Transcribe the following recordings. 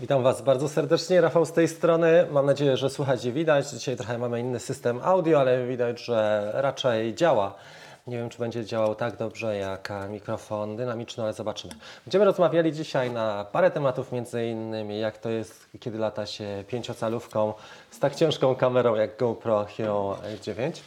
Witam Was bardzo serdecznie, Rafał z tej strony. Mam nadzieję, że słychać i widać. Dzisiaj trochę mamy inny system audio, ale widać, że raczej działa. Nie wiem, czy będzie działał tak dobrze jak mikrofon dynamiczny, ale zobaczymy. Będziemy rozmawiali dzisiaj na parę tematów, między innymi jak to jest, kiedy lata się pięciocalówką z tak ciężką kamerą jak GoPro Hero 9.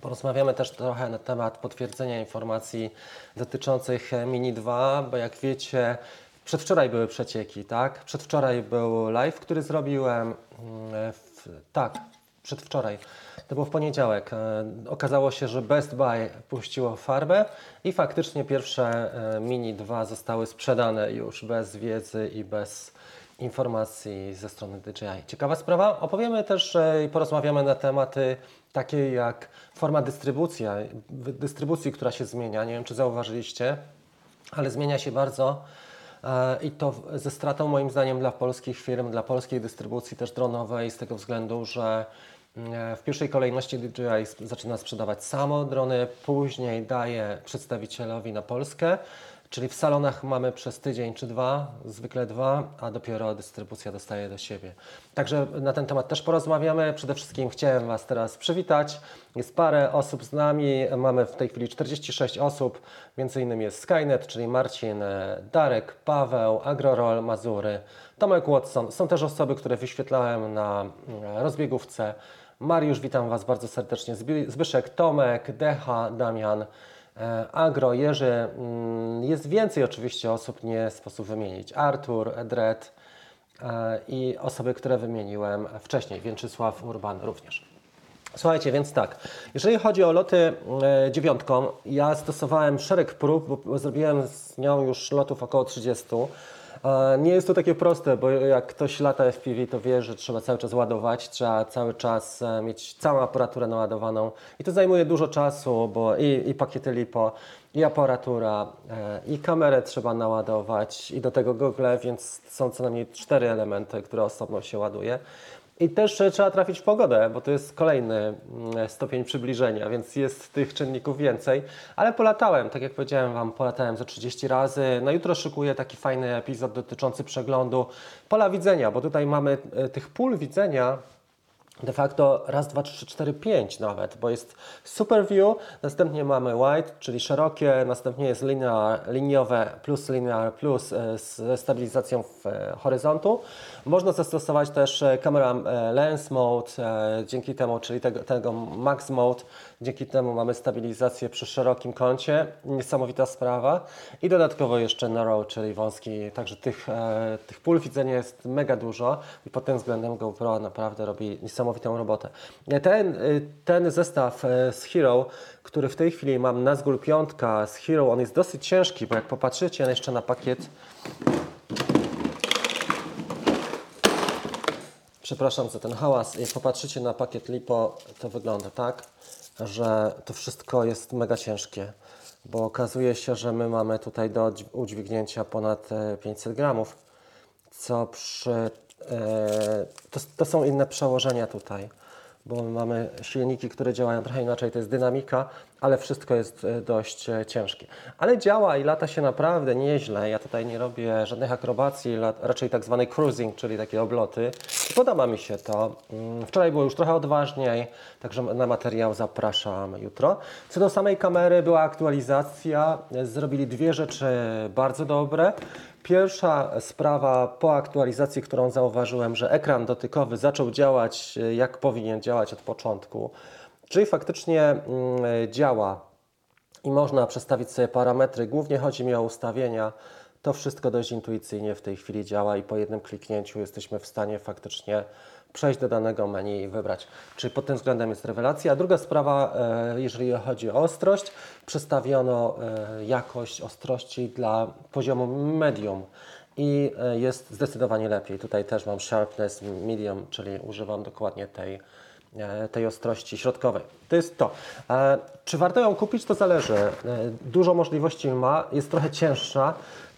Porozmawiamy też trochę na temat potwierdzenia informacji dotyczących Mini 2, bo jak wiecie, przedwczoraj były przecieki, tak? Przedwczoraj był live, który zrobiłem. mm, W, tak, przedwczoraj. To było w poniedziałek. E, Okazało się, że Best Buy puściło farbę i faktycznie pierwsze e, Mini 2 zostały sprzedane już bez wiedzy i bez informacji ze strony DJI. Ciekawa sprawa. Opowiemy też e, i porozmawiamy na tematy takie jak forma dystrybucji, dystrybucji, która się zmienia. Nie wiem, czy zauważyliście, ale zmienia się bardzo i to ze stratą moim zdaniem dla polskich firm, dla polskiej dystrybucji też dronowej z tego względu, że mm, w pierwszej kolejności DJI zaczyna sprzedawać samo drony, później daje przedstawicielowi na Polskę, czyli w salonach mamy przez tydzień czy dwa, zwykle dwa, a dopiero dystrybucja dostaje do siebie. Także na ten temat też porozmawiamy. Przede wszystkim chciałem Was teraz przywitać. Jest parę osób z nami, mamy w tej chwili 46 osób, między innymi jest Skynet, czyli Marcin, e, Darek, Paweł, Agrorol, Mazury, Tomek Watson. Są też osoby, które wyświetlałem na mm, rozbiegówce. Mariusz, witam Was bardzo serdecznie. Zbyszek, Tomek, Decha, Damian, e, Agro, Jerzy. mm, Jest więcej oczywiście osób, nie sposób wymienić. Artur, Edred e, i osoby, które wymieniłem wcześniej. Więczysław Urban również. Słuchajcie, więc tak, jeżeli chodzi o loty e, dziewiątką, ja stosowałem szereg prób, bo zrobiłem z nią już lotów około 30. Nie jest to takie proste, bo jak ktoś lata FPV, to wie, że trzeba cały czas ładować, trzeba cały czas e, mieć całą aparaturę naładowaną i to zajmuje dużo czasu, bo i, i pakiety LiPo, i aparatura, e, i kamerę trzeba naładować, i do tego Google, więc są co najmniej cztery elementy, które osobno się ładuje. I też e, trzeba trafić w pogodę, bo to jest kolejny mm, stopień przybliżenia, więc jest tych czynników więcej. Ale polatałem, tak jak powiedziałem Wam, polatałem ze 30 razy. Na jutro szykuję taki fajny epizod dotyczący przeglądu pola widzenia, bo tutaj mamy e, tych pól widzenia de facto raz, dwa, trzy, cztery, pięć nawet, bo jest super view, następnie mamy wide, czyli szerokie, następnie jest linear, liniowe plus linear plus e, z stabilizacją w e, horyzontu. Można zastosować też e, kamera e, lens mode, e, dzięki temu, czyli tego, tego max mode, dzięki temu mamy stabilizację przy szerokim kącie, niesamowita sprawa i dodatkowo jeszcze narrow, czyli wąski, także tych, e, tych pól widzenia jest mega dużo i pod tym względem GoPro naprawdę robi niesamowitą robotę. E, Ten, y, ten zestaw e, z Hero, który w tej chwili mam Nazgul 5 z Hero, on jest dosyć ciężki, bo jak popatrzycie jeszcze na pakiet, Przepraszam za ten hałas. Jak popatrzycie na pakiet LiPo, to wygląda tak, że to wszystko jest mega ciężkie, bo okazuje się, że my mamy tutaj do dź- udźwignięcia ponad e, 500 gramów, co przy... E, to, to są inne przełożenia tutaj, bo my mamy silniki, które działają trochę inaczej, to jest dynamika, ale wszystko jest e, dość e, ciężkie. Ale działa i lata się naprawdę nieźle. Ja tutaj nie robię żadnych akrobacji, raczej tak zwany cruising, czyli takie obloty. Podoba mi się to. Mm, Wczoraj było już trochę odważniej, także na materiał zapraszam jutro. Co do samej kamery, była aktualizacja. Zrobili dwie rzeczy bardzo dobre. Pierwsza sprawa po aktualizacji, którą zauważyłem, że ekran dotykowy zaczął działać e, jak powinien działać od początku. Czyli faktycznie mm, działa i można przestawić sobie parametry. Głównie chodzi mi o ustawienia. To wszystko dość intuicyjnie w tej chwili działa i po jednym kliknięciu jesteśmy w stanie faktycznie przejść do danego menu i wybrać. Czyli pod tym względem jest rewelacja. A druga sprawa, e, jeżeli chodzi o ostrość, przestawiono e, jakość ostrości dla poziomu medium i e, jest zdecydowanie lepiej. Tutaj też mam sharpness medium, czyli używam dokładnie tej tej ostrości środkowej. To jest to. Czy warto ją kupić? To zależy. Dużo możliwości ma, jest trochę cięższa.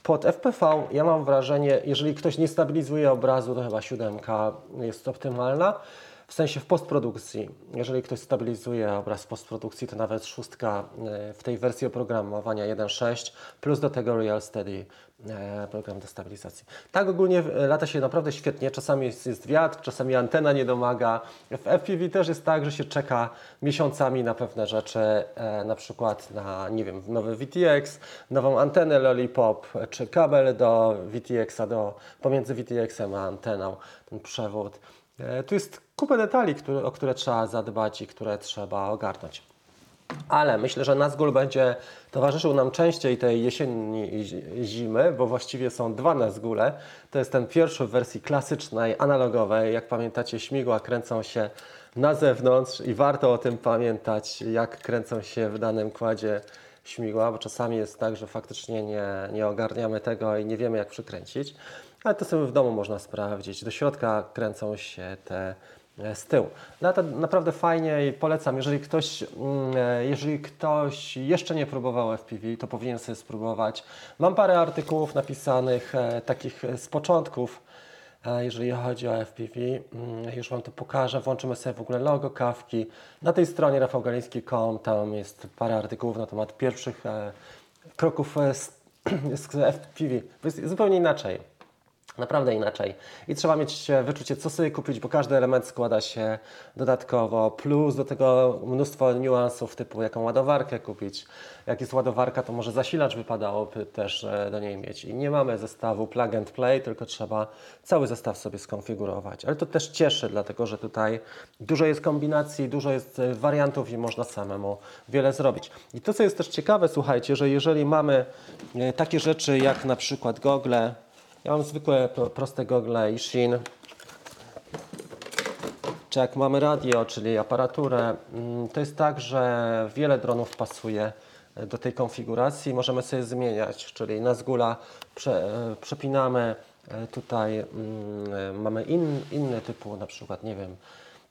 Pod FPV ja mam wrażenie, jeżeli ktoś nie stabilizuje obrazu, to chyba siódemka jest optymalna. w sensie w postprodukcji. Jeżeli ktoś stabilizuje obraz w postprodukcji, to nawet szóstka e, w tej wersji oprogramowania 1.6 plus do tego Real Steady program do stabilizacji. Tak ogólnie e, lata się naprawdę świetnie. Czasami jest, jest wiatr, czasami antena nie domaga. W FPV też jest tak, że się czeka miesiącami na pewne rzeczy, na przykład na, nie wiem, nowy VTX, nową antenę Lollipop, czy kabel do VTX-a, do, pomiędzy VTX-em a anteną, ten przewód. E, tu jest kupę detali, które, o które trzeba zadbać i które trzeba ogarnąć. Ale myślę, że Nazgul będzie towarzyszył nam częściej tej jesienni zimy, bo właściwie są dwa Nazgule. To jest ten pierwszy w wersji klasycznej, analogowej. Jak pamiętacie, śmigła kręcą się na zewnątrz i warto o tym pamiętać, jak kręcą się w danym kładzie śmigła, bo czasami jest tak, że faktycznie nie, nie ogarniamy tego i nie wiemy, jak przykręcić ale to sobie w domu można sprawdzić. Do środka kręcą się te z tyłu. No to naprawdę fajnie i polecam, jeżeli ktoś, mm, e, jeżeli ktoś jeszcze nie próbował FPV, to powinien sobie spróbować. Mam parę artykułów napisanych, e, takich z początków, jeżeli chodzi o FPV. Mm, już Wam to pokażę, włączymy sobie w ogóle logo kawki. Na tej stronie rafałgaliński.com tam jest parę artykułów na temat pierwszych kroków z, FPV. Zupełnie inaczej. Naprawdę inaczej. I trzeba mieć wyczucie, co sobie kupić, bo każdy element składa się dodatkowo. Plus do tego mnóstwo niuansów, typu jaką ładowarkę kupić. Jak jest ładowarka, to może zasilacz wypadałoby też e, do niej mieć. I nie mamy zestawu plug and play, tylko trzeba cały zestaw sobie skonfigurować. Ale to też cieszy, dlatego że tutaj dużo jest kombinacji, dużo jest e, wariantów i można samemu wiele zrobić. I to, co jest też ciekawe, słuchajcie, że jeżeli mamy e, takie rzeczy jak na przykład gogle, ja mam zwykłe proste gogle i Shin. Czy jak mamy radio, czyli aparaturę, mm, to jest tak, że wiele dronów pasuje e, do tej konfiguracji. Możemy sobie zmieniać, czyli na zgula prze, e, przepinamy e, tutaj, mm, mamy in, inny typu, na przykład, nie wiem,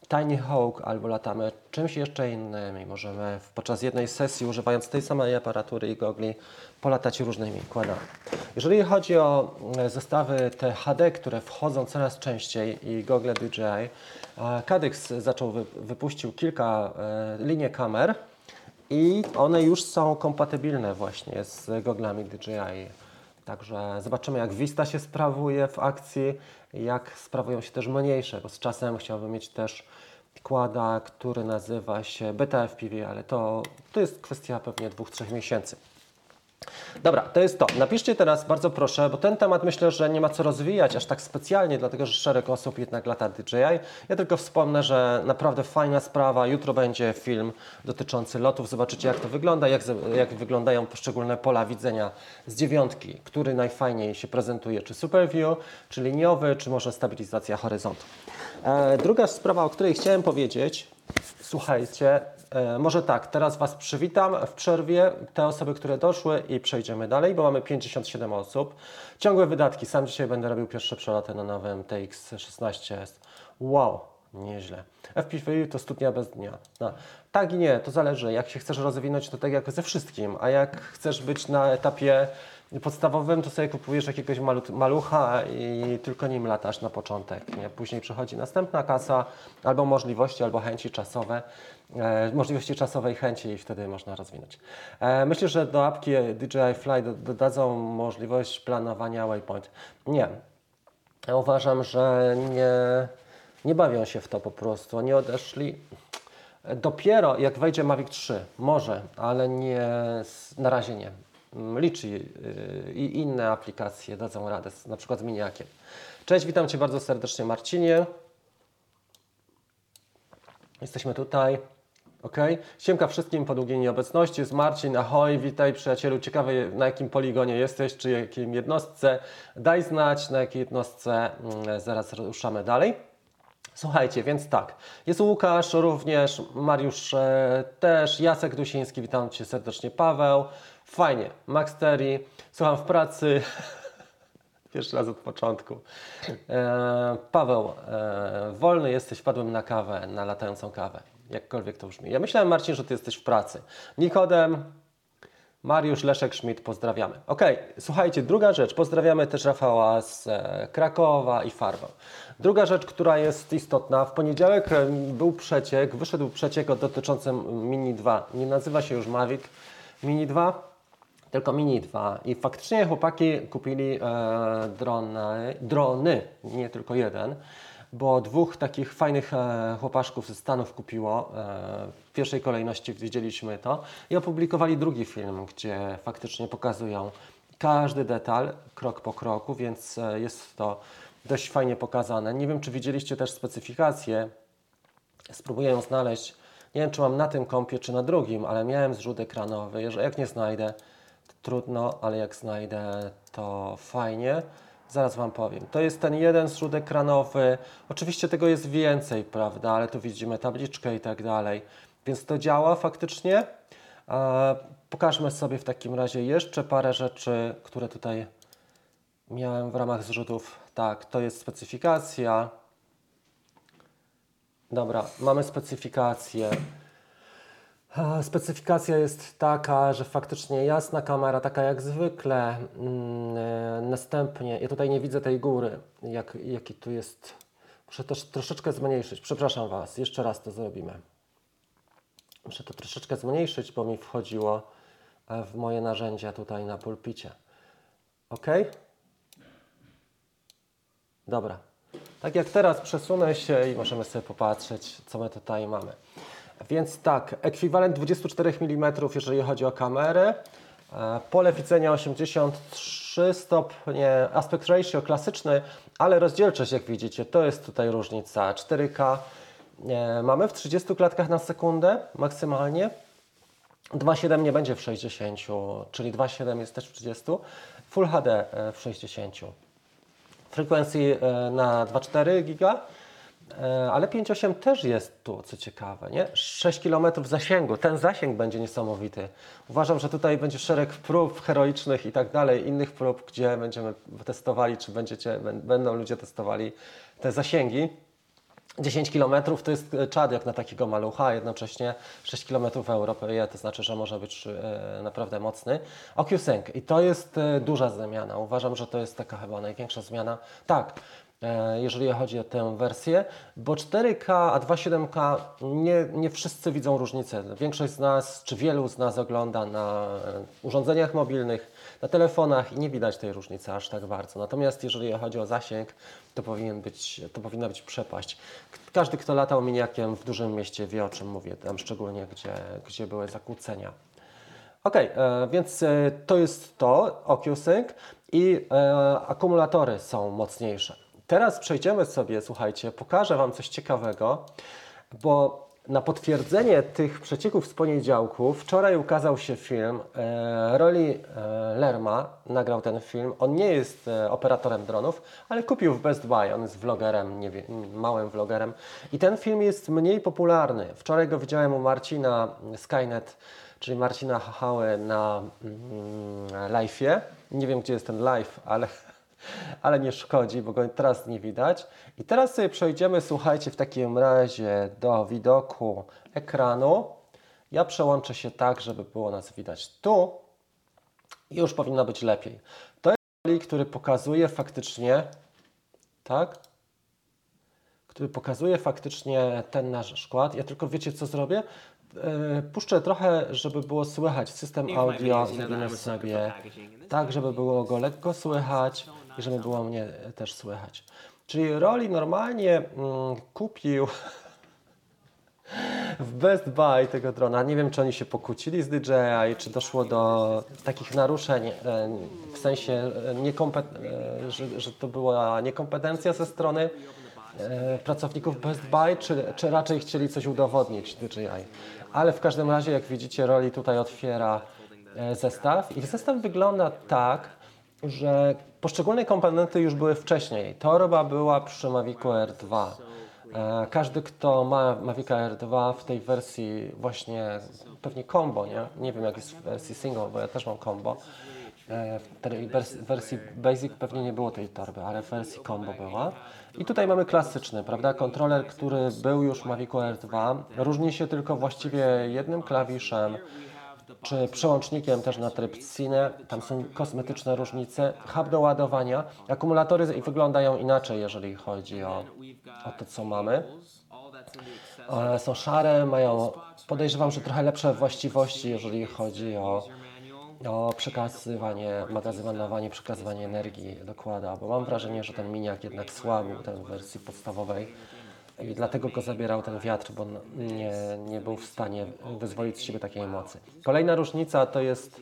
Tiny Hawk albo latamy czymś jeszcze innym i możemy podczas jednej sesji używając tej samej aparatury i gogli polatać różnymi kładami. Jeżeli chodzi o e, zestawy te HD, które wchodzą coraz częściej i gogle DJI, Caddx zaczął, wypuścił kilka e, linii kamer i one już są kompatybilne właśnie z goglami DJI. Także zobaczymy, jak Vista się sprawuje w akcji, jak sprawują się też mniejsze, bo z czasem chciałbym mieć też kłada, który nazywa się FPV, ale to, to jest kwestia pewnie dwóch, trzech miesięcy. Dobra, to jest to. Napiszcie teraz bardzo proszę, bo ten temat myślę, że nie ma co rozwijać aż tak specjalnie, dlatego że szereg osób jednak lata DJI. Ja tylko wspomnę, że naprawdę fajna sprawa. Jutro będzie film dotyczący lotów. Zobaczycie jak to wygląda, jak, jak wyglądają poszczególne pola widzenia z dziewiątki, który najfajniej się prezentuje, czy Superview, czy liniowy, czy może stabilizacja horyzontu. E, druga sprawa, o której chciałem powiedzieć, słuchajcie, może tak, teraz Was przywitam w przerwie, te osoby, które doszły i przejdziemy dalej, bo mamy 57 osób. Ciągłe wydatki, sam dzisiaj będę robił pierwsze przeloty na nowym TX16. Wow, nieźle. FPV to studnia bez dnia. No. Tak i nie, to zależy. Jak się chcesz rozwinąć, to tak jak ze wszystkim, a jak chcesz być na etapie podstawowym, to sobie kupujesz jakiegoś malucha i tylko nim latasz na początek. Nie? Później przychodzi następna kasa, albo możliwości, albo chęci czasowe, e, możliwości czasowej chęci i wtedy można rozwinąć. E, myślę, że do apki DJI Fly dodadzą możliwość planowania waypoint. Nie. Ja uważam, że nie, nie bawią się w to po prostu. Oni odeszli dopiero jak wejdzie Mavic 3, może, ale nie, na razie nie. Mm, liczy y, i inne aplikacje dadzą radę, na przykład z Miniakiem. Cześć, witam Cię bardzo serdecznie Marcinie. Jesteśmy tutaj. Ok. Siemka wszystkim po długiej nieobecności. Jest Marcin. Ahoj, witaj przyjacielu. Ciekawy na jakim poligonie jesteś, czy jakiej jednostce. Daj znać na jakiej jednostce. Mm, zaraz ruszamy dalej. Słuchajcie, więc tak, jest Łukasz również, Mariusz e, też, Jacek Dusiński, witam Cię serdecznie, Paweł, Fajnie. Max Terry, słucham w pracy. Pierwszy raz od początku. E, Paweł, e, wolny jesteś, wpadłem na kawę, na latającą kawę. Jakkolwiek to brzmi. Ja myślałem, Marcin, że ty jesteś w pracy. Nikodem, Mariusz Leszek Schmidt, pozdrawiamy. Ok, słuchajcie, druga rzecz, pozdrawiamy też Rafała z e, Krakowa i Farwę. Druga rzecz, która jest istotna, w poniedziałek e, był przeciek, wyszedł przeciek dotyczący Mini 2. Nie nazywa się już Mavic Mini 2, tylko Mini 2. I faktycznie chłopaki kupili e, drony, drony, nie tylko jeden, bo dwóch takich fajnych e, chłopaszków ze Stanów kupiło. E, w pierwszej kolejności widzieliśmy to i opublikowali drugi film, gdzie faktycznie pokazują każdy detal, krok po kroku, więc e, jest to dość fajnie pokazane. Nie wiem, czy widzieliście też specyfikację. Spróbuję ją znaleźć. Nie wiem, czy mam na tym kompie, czy na drugim, ale miałem zrzut ekranowy. Jeżeli jak nie znajdę, trudno, ale jak znajdę, to fajnie. Zaraz Wam powiem. To jest ten jeden zrzut ekranowy. Oczywiście tego jest więcej, prawda, ale tu widzimy tabliczkę i tak dalej. Więc to działa faktycznie. E, pokażmy sobie w takim razie jeszcze parę rzeczy, które tutaj miałem w ramach zrzutów. Tak, to jest specyfikacja. Dobra, mamy specyfikację. Specyfikacja jest taka, że faktycznie jasna kamera, taka jak zwykle. Mm, e, Następnie, ja tutaj nie widzę tej góry, jak, jaki tu jest. Muszę też troszeczkę zmniejszyć. Przepraszam Was, jeszcze raz to zrobimy. Muszę to troszeczkę zmniejszyć, bo mi wchodziło e, w moje narzędzia tutaj na pulpicie. Ok? Dobra. Tak jak teraz przesunę się i możemy sobie popatrzeć, co my tutaj mamy. Więc tak, ekwiwalent 24 mm, jeżeli chodzi o kamerę. E, Pole widzenia 83 stopnie, aspect ratio klasyczny, ale rozdzielczość, jak widzicie, to jest tutaj różnica. 4K e, mamy w 30 klatkach na sekundę maksymalnie. 2.7 nie będzie w 60, czyli 2.7 jest też w 30. Full HD e, w 60. Frequency e, na 2,4 giga, ale 5,8 też jest tu, co ciekawe, nie? 6 km zasięgu, ten zasięg będzie niesamowity. Uważam, że tutaj będzie szereg prób heroicznych i tak dalej, innych prób, gdzie będziemy testowali, czy będziecie, bę- będą ludzie testowali te zasięgi. 10 km to jest e, czad jak na takiego malucha, a jednocześnie 6 km w Europie, to znaczy, że może być e, naprawdę mocny. OcuSync i to jest e, duża zmiana. Uważam, że to jest taka chyba największa zmiana. Tak, e, jeżeli chodzi o tę wersję, bo 4K a 2.7K nie, nie wszyscy widzą różnicę. Większość z nas, czy wielu z nas ogląda na e, urządzeniach mobilnych, na telefonach i nie widać tej różnicy aż tak bardzo. Natomiast jeżeli chodzi o zasięg, to, powinien być, to powinna być przepaść. Każdy, kto latał miniakiem w dużym mieście wie o czym mówię, tam szczególnie gdzie, gdzie były zakłócenia. Ok, e, więc e, to jest to, OcuSync i e, akumulatory są mocniejsze. Teraz przejdziemy sobie, słuchajcie, pokażę Wam coś ciekawego, bo na potwierdzenie tych przecieków z poniedziałku wczoraj ukazał się film. E, Roli e, Lerma nagrał ten film. On nie jest e, operatorem dronów, ale kupił w Best Buy. On jest vlogerem, nie wie, małym vlogerem. I ten film jest mniej popularny. Wczoraj go widziałem u Marcina Skynet, czyli Marcina Hachały na mm, live'ie. Nie wiem, gdzie jest ten live, ale ale nie szkodzi, bo go teraz nie widać. I teraz sobie przejdziemy, słuchajcie, w takim razie do widoku ekranu. Ja przełączę się tak, żeby było nas widać tu i już powinno być lepiej. To jest plik, który pokazuje faktycznie, tak? Który pokazuje faktycznie ten nasz szkład. Ja tylko wiecie, co zrobię? E, Puszczę trochę, żeby było słychać system audio, zrobimy sobie tak, żeby było go lekko słychać i żeby było mnie też słychać. Czyli Roli normalnie mm, kupił w Best Buy tego drona. Nie wiem, czy oni się pokłócili z DJI, czy doszło do takich naruszeń, e, w sensie, e, e, że, że to była niekompetencja ze strony e, pracowników Best Buy, czy, czy raczej chcieli coś udowodnić DJI. Ale w każdym razie, jak widzicie, Roli tutaj otwiera e, zestaw i zestaw wygląda tak, że poszczególne komponenty już były wcześniej. Torba była przy Mavicu R2. E, Każdy, kto ma Mavica R2 w tej wersji właśnie pewnie combo, nie? Nie wiem jak jest w wersji single, bo ja też mam combo. E, W tej wers- wersji basic pewnie nie było tej torby, ale w wersji combo była. I tutaj mamy klasyczny, prawda? Kontroler, który był już w Mavicu R2. Różni się tylko właściwie jednym klawiszem. Czy przełącznikiem też na tryb Cine. Tam są kosmetyczne różnice. Hub do ładowania. Akumulatory wyglądają inaczej, jeżeli chodzi o, o to, co mamy. One są szare, mają, podejrzewam, że trochę lepsze właściwości, jeżeli chodzi o, o przekazywanie, magazynowanie, przekazywanie energii dokłada, bo mam wrażenie, że ten miniak jednak słabił ten w wersji podstawowej i dlatego go zabierał ten wiatr, bo nie, nie był w stanie wyzwolić z siebie takiej mocy. Kolejna różnica to jest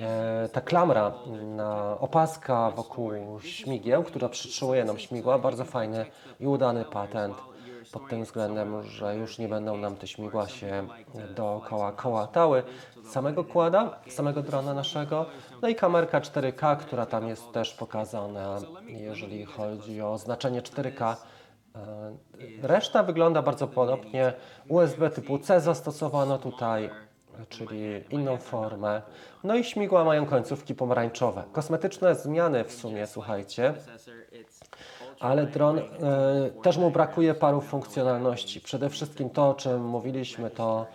e, ta klamra, na, opaska wokół śmigieł, która przytrzymuje nam śmigła, bardzo fajny i udany patent pod tym względem, że już nie będą nam te śmigła się dookoła kołatały samego kłada, samego drona naszego. No i kamerka 4K, która tam jest też pokazana, jeżeli chodzi o znaczenie 4K. E, Reszta wygląda bardzo podobnie. USB typu C zastosowano tutaj, czyli inną formę. No i śmigła mają końcówki pomarańczowe. Kosmetyczne zmiany w sumie, słuchajcie. Ale dron e, też mu brakuje paru funkcjonalności. Przede wszystkim to, o czym mówiliśmy, to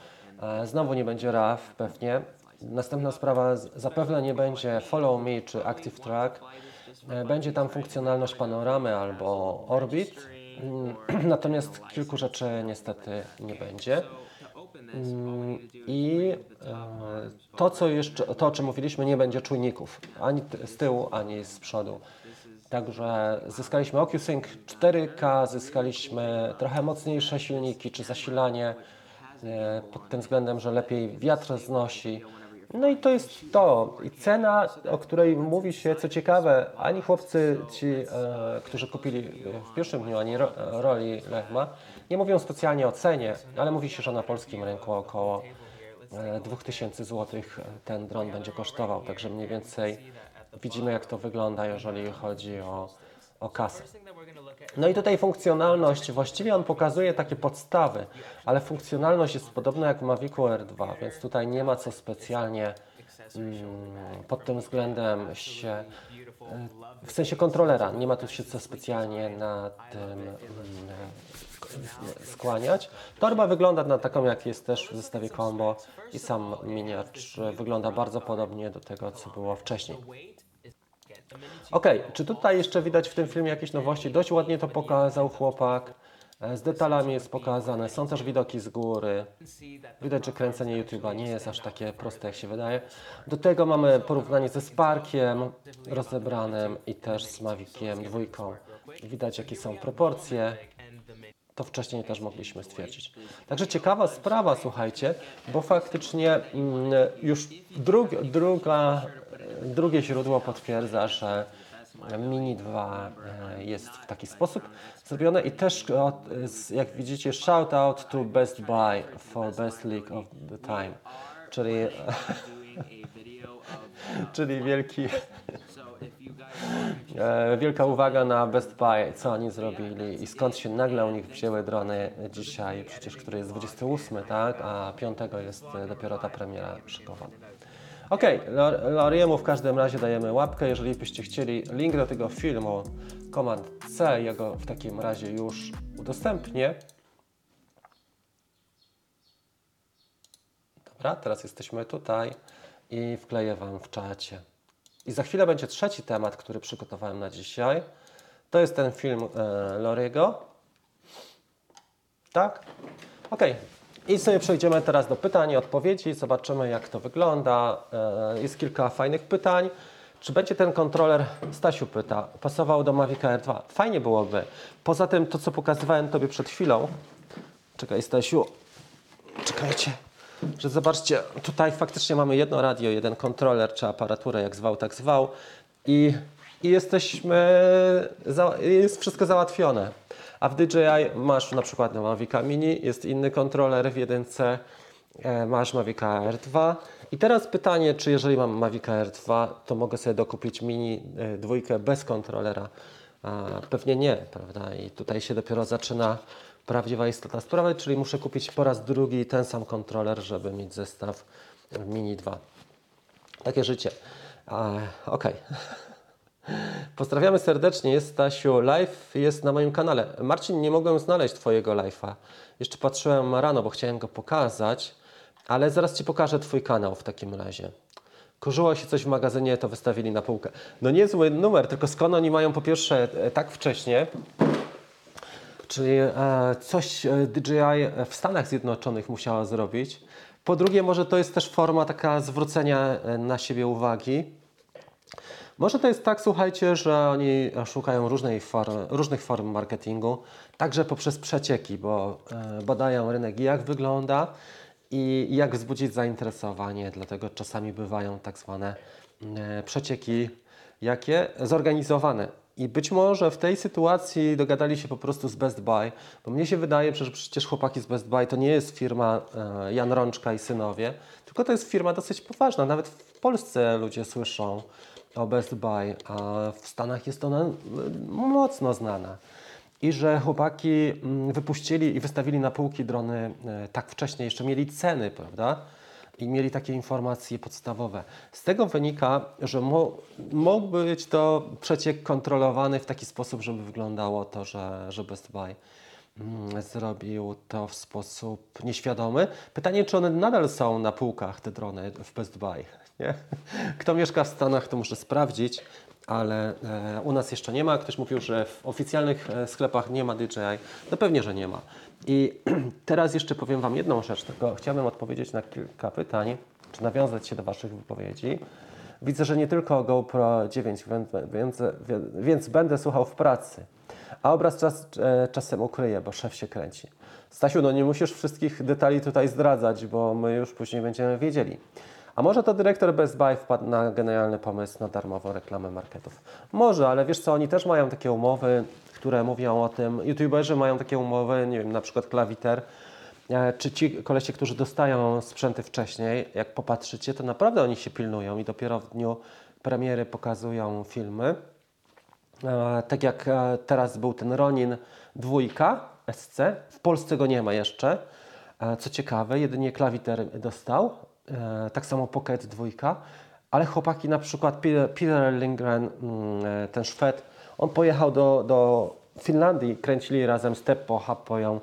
e, znowu nie będzie RAW pewnie. Następna sprawa, zapewne nie będzie Follow Me czy Active Track. E, będzie tam funkcjonalność panoramy albo Orbit. Mm, Natomiast kilku rzeczy niestety nie będzie. Mm, I e, to, co jeszcze, to, o czym mówiliśmy, nie będzie czujników ani z tyłu, ani z przodu. Także zyskaliśmy OcuSync 4K, zyskaliśmy trochę mocniejsze silniki czy zasilanie e, pod tym względem, że lepiej wiatr znosi. No i to jest to. I cena, o której mówi się, co ciekawe, ani chłopcy ci, e, którzy kupili w pierwszym dniu, ani ro, roli Lechma, nie mówią specjalnie o cenie, ale mówi się, że na polskim rynku około e, 2000 zł ten dron będzie kosztował. Także mniej więcej widzimy, jak to wygląda, jeżeli chodzi o, o kasę. No i tutaj funkcjonalność, właściwie on pokazuje takie podstawy, ale funkcjonalność jest podobna jak w Mavicu R2, więc tutaj nie ma co specjalnie mm, pod tym względem się, e, w sensie kontrolera, nie ma tu się co specjalnie na tym mm, skłaniać. Torba wygląda na taką, jak jest też w zestawie combo i sam miniacz wygląda bardzo podobnie do tego, co było wcześniej. Ok, czy tutaj jeszcze widać w tym filmie jakieś nowości? Dość ładnie to pokazał chłopak. E, Z detalami jest pokazane. Są też widoki z góry. Widać, że kręcenie YouTube'a nie jest aż takie proste, jak się wydaje. Do tego mamy porównanie ze Sparkiem rozebranym i też z Maviciem dwójką. Widać, jakie są proporcje. To wcześniej też mogliśmy stwierdzić. Także ciekawa sprawa, słuchajcie, bo faktycznie mm, już drug, druga, drugie źródło potwierdza, że Mini 2 e, jest w taki sposób zrobione i też, z- jak widzicie, shout out to Best Buy for best leak of the time, czyli, czyli wielki, E, Wielka uwaga na Best Buy, co oni zrobili i skąd się nagle u nich wzięły drony dzisiaj, przecież który jest 28, tak, a 5 jest e, dopiero ta premiera szykowana. Ok, Loriemu w każdym razie dajemy łapkę, jeżeli byście chcieli link do tego filmu, komand C, ja go w takim razie już udostępnię. Dobra, teraz jesteśmy tutaj i wkleję Wam w czacie. I za chwilę będzie trzeci temat, który przygotowałem na dzisiaj. To jest ten film e, Loriego. Tak? Ok. I sobie przejdziemy teraz do pytań i odpowiedzi. Zobaczymy, jak to wygląda. E, jest kilka fajnych pytań. Czy będzie ten kontroler, Stasiu pyta, pasował do Mavic Air 2? Fajnie byłoby. Poza tym, to co pokazywałem Tobie przed chwilą. Czekaj, Stasiu. Czekajcie. Że zobaczcie, tutaj faktycznie mamy jedno radio, jeden kontroler czy aparaturę, jak zwał, tak zwał. I, i jesteśmy, za, jest wszystko załatwione. A w DJI masz na przykład Mavica Mini, jest inny kontroler w jedynce, e, masz Mavica R2. I teraz pytanie, czy jeżeli mam Mavica R2, to mogę sobie dokupić Mini e, dwójkę bez kontrolera? Pewnie nie, prawda? I tutaj się dopiero zaczyna prawdziwa istota sprawy, czyli muszę kupić po raz drugi ten sam kontroler, żeby mieć zestaw Mini 2. Takie życie. Okej. Pozdrawiamy serdecznie, jest Stasiu. Live jest na moim kanale. Marcin, nie mogłem znaleźć Twojego live'a. Jeszcze patrzyłem rano, bo chciałem go pokazać, ale zaraz Ci pokażę Twój kanał w takim razie. Kurzyło się coś w magazynie, to wystawili na półkę. No niezły numer, tylko skąd oni mają po pierwsze e, tak wcześnie, czyli e, coś e, DJI w Stanach Zjednoczonych musiała zrobić. Po drugie, może to jest też forma taka zwrócenia na siebie uwagi. Może to jest tak, słuchajcie, że oni szukają form, różnych form marketingu, także poprzez przecieki, bo e, badają rynek, jak wygląda i jak wzbudzić zainteresowanie. Dlatego czasami bywają tak zwane e, przecieki, jakie zorganizowane. I być może w tej sytuacji dogadali się po prostu z Best Buy, bo mnie się wydaje, że przecież chłopaki z Best Buy to nie jest firma e, Jan Rączka i synowie, tylko to jest firma dosyć poważna. Nawet w Polsce ludzie słyszą o Best Buy, a w Stanach jest ona e, mocno znana. I że chłopaki mm, wypuścili i wystawili na półki drony e, tak wcześnie, jeszcze mieli ceny, prawda? I mieli takie informacje podstawowe. Z tego wynika, że mógł być to przeciek kontrolowany w taki sposób, żeby wyglądało to, że, że Best Buy mm, zrobił to w sposób nieświadomy. Pytanie, czy one nadal są na półkach, te drony w Best Buy. Nie? Kto mieszka w Stanach, to muszę sprawdzić, ale e, u nas jeszcze nie ma. Ktoś mówił, że w oficjalnych e, sklepach nie ma DJI. No pewnie, że nie ma. I teraz jeszcze powiem Wam jedną rzecz, tylko chciałbym odpowiedzieć na kilka pytań, czy nawiązać się do Waszych wypowiedzi. Widzę, że nie tylko GoPro 9, więc, więc, będę słuchał w pracy. A obraz czas, e, czasem ukryję, bo szef się kręci. Stasiu, no nie musisz wszystkich detali tutaj zdradzać, bo my już później będziemy wiedzieli. A może to dyrektor Best Buy wpadł na genialny pomysł na darmową reklamę marketów? Może, ale wiesz co, oni też mają takie umowy, które mówią o tym. YouTuberzy mają takie umowy, nie wiem, na przykład Klawiter, e, czy ci kolesie, którzy dostają sprzęty wcześniej, jak popatrzycie, to naprawdę oni się pilnują i dopiero w dniu premiery pokazują filmy. E, Tak jak e, teraz był ten Ronin dwójka SC, w Polsce go nie ma jeszcze. Co ciekawe, jedynie klawiter dostał, tak samo Pocket dwójka, ale chłopaki na przykład Peter, Lindgren, mm, e, ten Szwed, on pojechał do, do Finlandii, kręcili razem z Teppo Happoją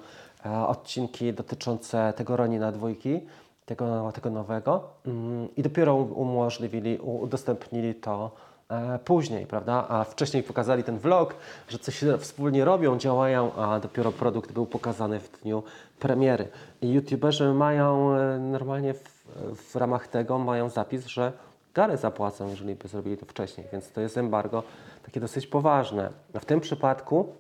e, odcinki dotyczące tego Ronina dwójki, tego, tego nowego mm, i dopiero umożliwili, udostępnili to e, później, prawda? A wcześniej pokazali ten vlog, że coś wspólnie robią, działają, a dopiero produkt był pokazany w dniu premiery. I youtuberzy mają e, normalnie w, w ramach tego mają zapis, że kary zapłacą, jeżeli by zrobili to wcześniej, więc to jest embargo takie dosyć poważne. W tym przypadku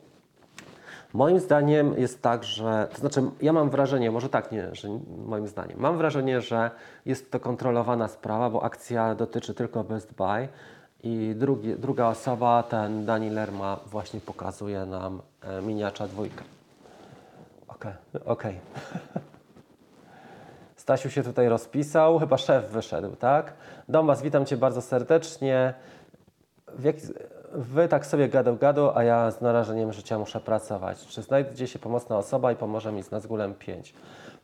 Moim zdaniem jest tak, że, to znaczy ja mam wrażenie, może tak nie, że moim zdaniem, mam wrażenie, że jest to kontrolowana sprawa, bo akcja dotyczy tylko Best Buy i drugi, druga osoba, ten Dani Lerma właśnie pokazuje nam e, miniacza dwójkę. Okej, okej. Stasiu się tutaj rozpisał, chyba szef wyszedł, tak? Dombas, witam Cię bardzo serdecznie. Wy tak sobie gadu gadu, a ja z narażeniem życia muszę pracować. Czy znajdzie się pomocna osoba i pomoże mi z Nazgulem 5?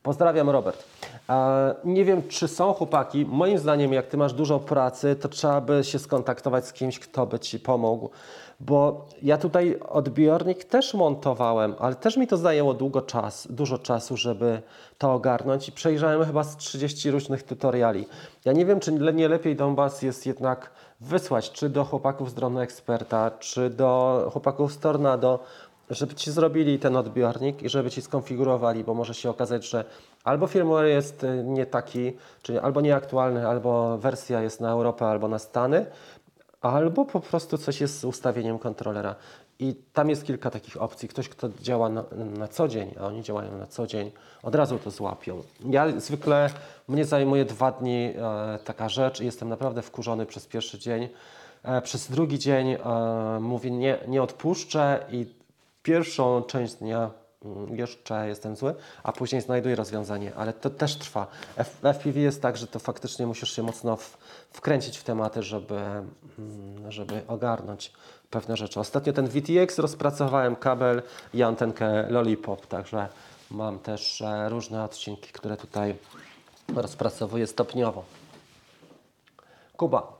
Pozdrawiam, Robert. E, nie wiem, czy są chłopaki. Moim zdaniem, jak ty masz dużo pracy, to trzeba by się skontaktować z kimś, kto by ci pomógł. Bo ja tutaj odbiornik też montowałem, ale też mi to zajęło długo czas, dużo czasu, żeby to ogarnąć i przejrzałem chyba z 30 różnych tutoriali. Ja nie wiem, czy nie lepiej Donbass jest jednak wysłać, czy do chłopaków z Dronu Eksperta, czy do chłopaków z Tornado, żeby ci zrobili ten odbiornik i żeby ci skonfigurowali, bo może się okazać, że albo firmware jest y, nie taki, czyli albo nieaktualny, albo wersja jest na Europę, albo na Stany, albo po prostu coś jest z ustawieniem kontrolera. I tam jest kilka takich opcji. Ktoś, kto działa na, na co dzień, a oni działają na co dzień, od razu to złapią. Ja zwykle, mnie zajmuje dwa dni e, taka rzecz i jestem naprawdę wkurzony przez pierwszy dzień. E, przez drugi dzień e, mówię, nie, nie odpuszczę i pierwszą część dnia jeszcze jestem zły, a później znajduję rozwiązanie, ale to też trwa. F, FPV jest tak, że to faktycznie musisz się mocno wkręcić w tematy, żeby, mm, żeby ogarnąć pewne rzeczy. Ostatnio ten VTX rozpracowałem kabel i antenkę Lollipop, także mam też e, różne odcinki, które tutaj rozpracowuję stopniowo. Kuba,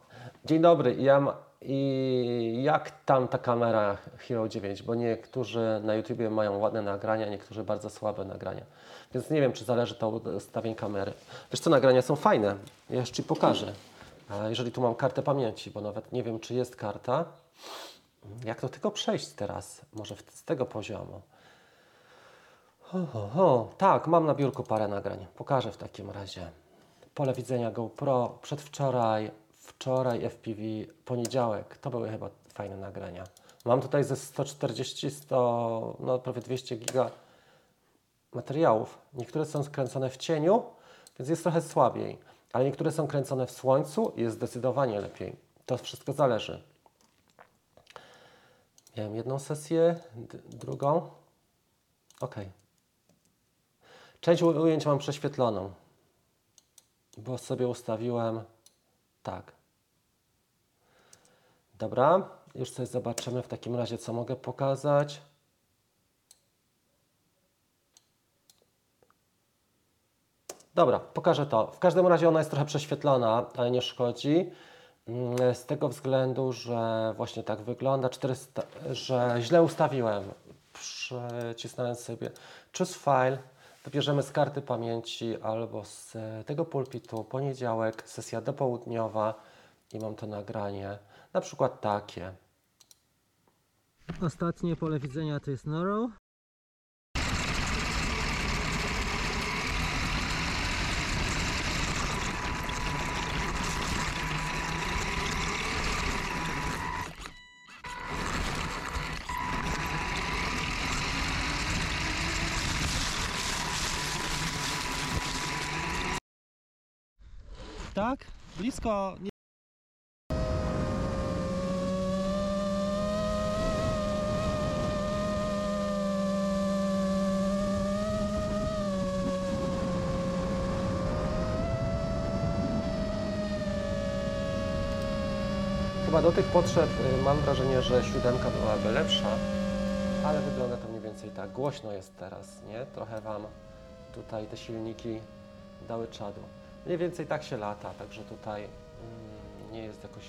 dzień dobry. Ja, I jak tam ta kamera Hero 9? Bo niektórzy na YouTubie mają ładne nagrania, niektórzy bardzo słabe nagrania. Więc nie wiem, czy zależy to od ustawień kamery. Wiesz co, nagrania są fajne. Ja jeszcze Ci pokażę. Jeżeli tu mam kartę pamięci, bo nawet nie wiem, czy jest karta. Jak to tylko przejść teraz? Może z tego poziomu. Ho, ho, ho. Tak, mam na biurku parę nagrań. Pokażę w takim razie. Pole widzenia GoPro, przedwczoraj, wczoraj FPV, poniedziałek. To były chyba fajne nagrania. Mam tutaj ze 140, 100, no prawie 200 giga materiałów. Niektóre są skręcone w cieniu, więc jest trochę słabiej, ale niektóre są kręcone w słońcu i jest zdecydowanie lepiej. To wszystko zależy. Miałem jedną sesję, drugą. Ok. Część ujęć mam prześwietloną, bo sobie ustawiłem tak. Dobra, już sobie zobaczymy w takim razie, co mogę pokazać. Dobra, pokażę to. W każdym razie ona jest trochę prześwietlona, ale nie szkodzi. Mm, Z tego względu, że właśnie tak wygląda, 400, że źle ustawiłem. Przycisnąłem sobie choose file, wybierzemy z karty pamięci albo z tego pulpitu poniedziałek, sesja dopołudniowa i mam to nagranie, na przykład takie. Ostatnie pole widzenia to jest Norrow. Tak, blisko. Do tych potrzeb y, mam wrażenie, że siódemka byłaby lepsza, ale wygląda to mniej więcej tak. Głośno jest teraz, nie? Trochę Wam tutaj te silniki dały czadu. Mniej więcej tak się lata, także tutaj mm, nie jest jakoś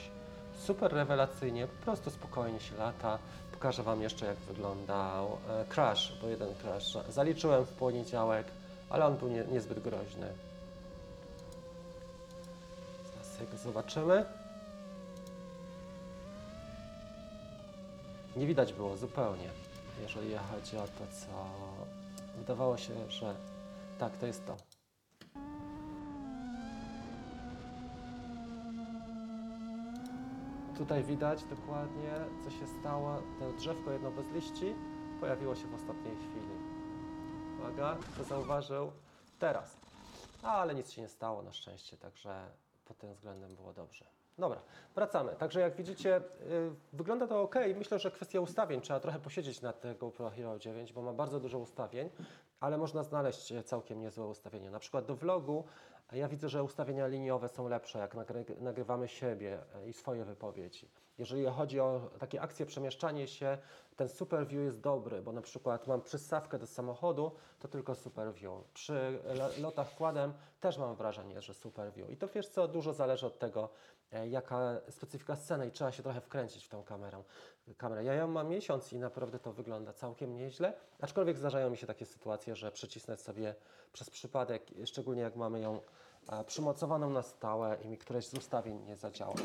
super rewelacyjnie, po prostu spokojnie się lata. Pokażę Wam jeszcze jak wyglądał e, crash, bo jeden crash zaliczyłem w poniedziałek, ale on był nie, niezbyt groźny. Zobaczymy. Nie widać było zupełnie, jeżeli chodzi o to, co wydawało się, że tak, to jest to. Tutaj widać dokładnie, co się stało. To drzewko jedno bez liści pojawiło się w ostatniej chwili. Uwaga, kto zauważył? Teraz. Ale nic się nie stało na szczęście, także pod tym względem było dobrze. Dobra, wracamy. Także jak widzicie, y, wygląda to ok. Myślę, że kwestia ustawień, trzeba trochę posiedzieć nad tego Pro Hero 9, bo ma bardzo dużo ustawień, ale można znaleźć e, całkiem niezłe ustawienia. Na przykład do vlogu a ja widzę, że ustawienia liniowe są lepsze, jak nagry nagrywamy siebie e, i swoje wypowiedzi. Jeżeli chodzi o takie akcje, przemieszczanie się, ten super view jest dobry, bo na przykład mam przystawkę do samochodu, to tylko super view. Przy lo- lotach kładem też mam wrażenie, że super view. I to wiesz co, dużo zależy od tego, e, jaka specyfika sceny i trzeba się trochę wkręcić w tą kamerę. kamerę. Ja ją mam miesiąc i naprawdę to wygląda całkiem nieźle, aczkolwiek zdarzają mi się takie sytuacje, że przycisnę sobie przez przypadek, szczególnie jak mamy ją przymocowaną na stałe i mi któreś z ustawień nie zadziała,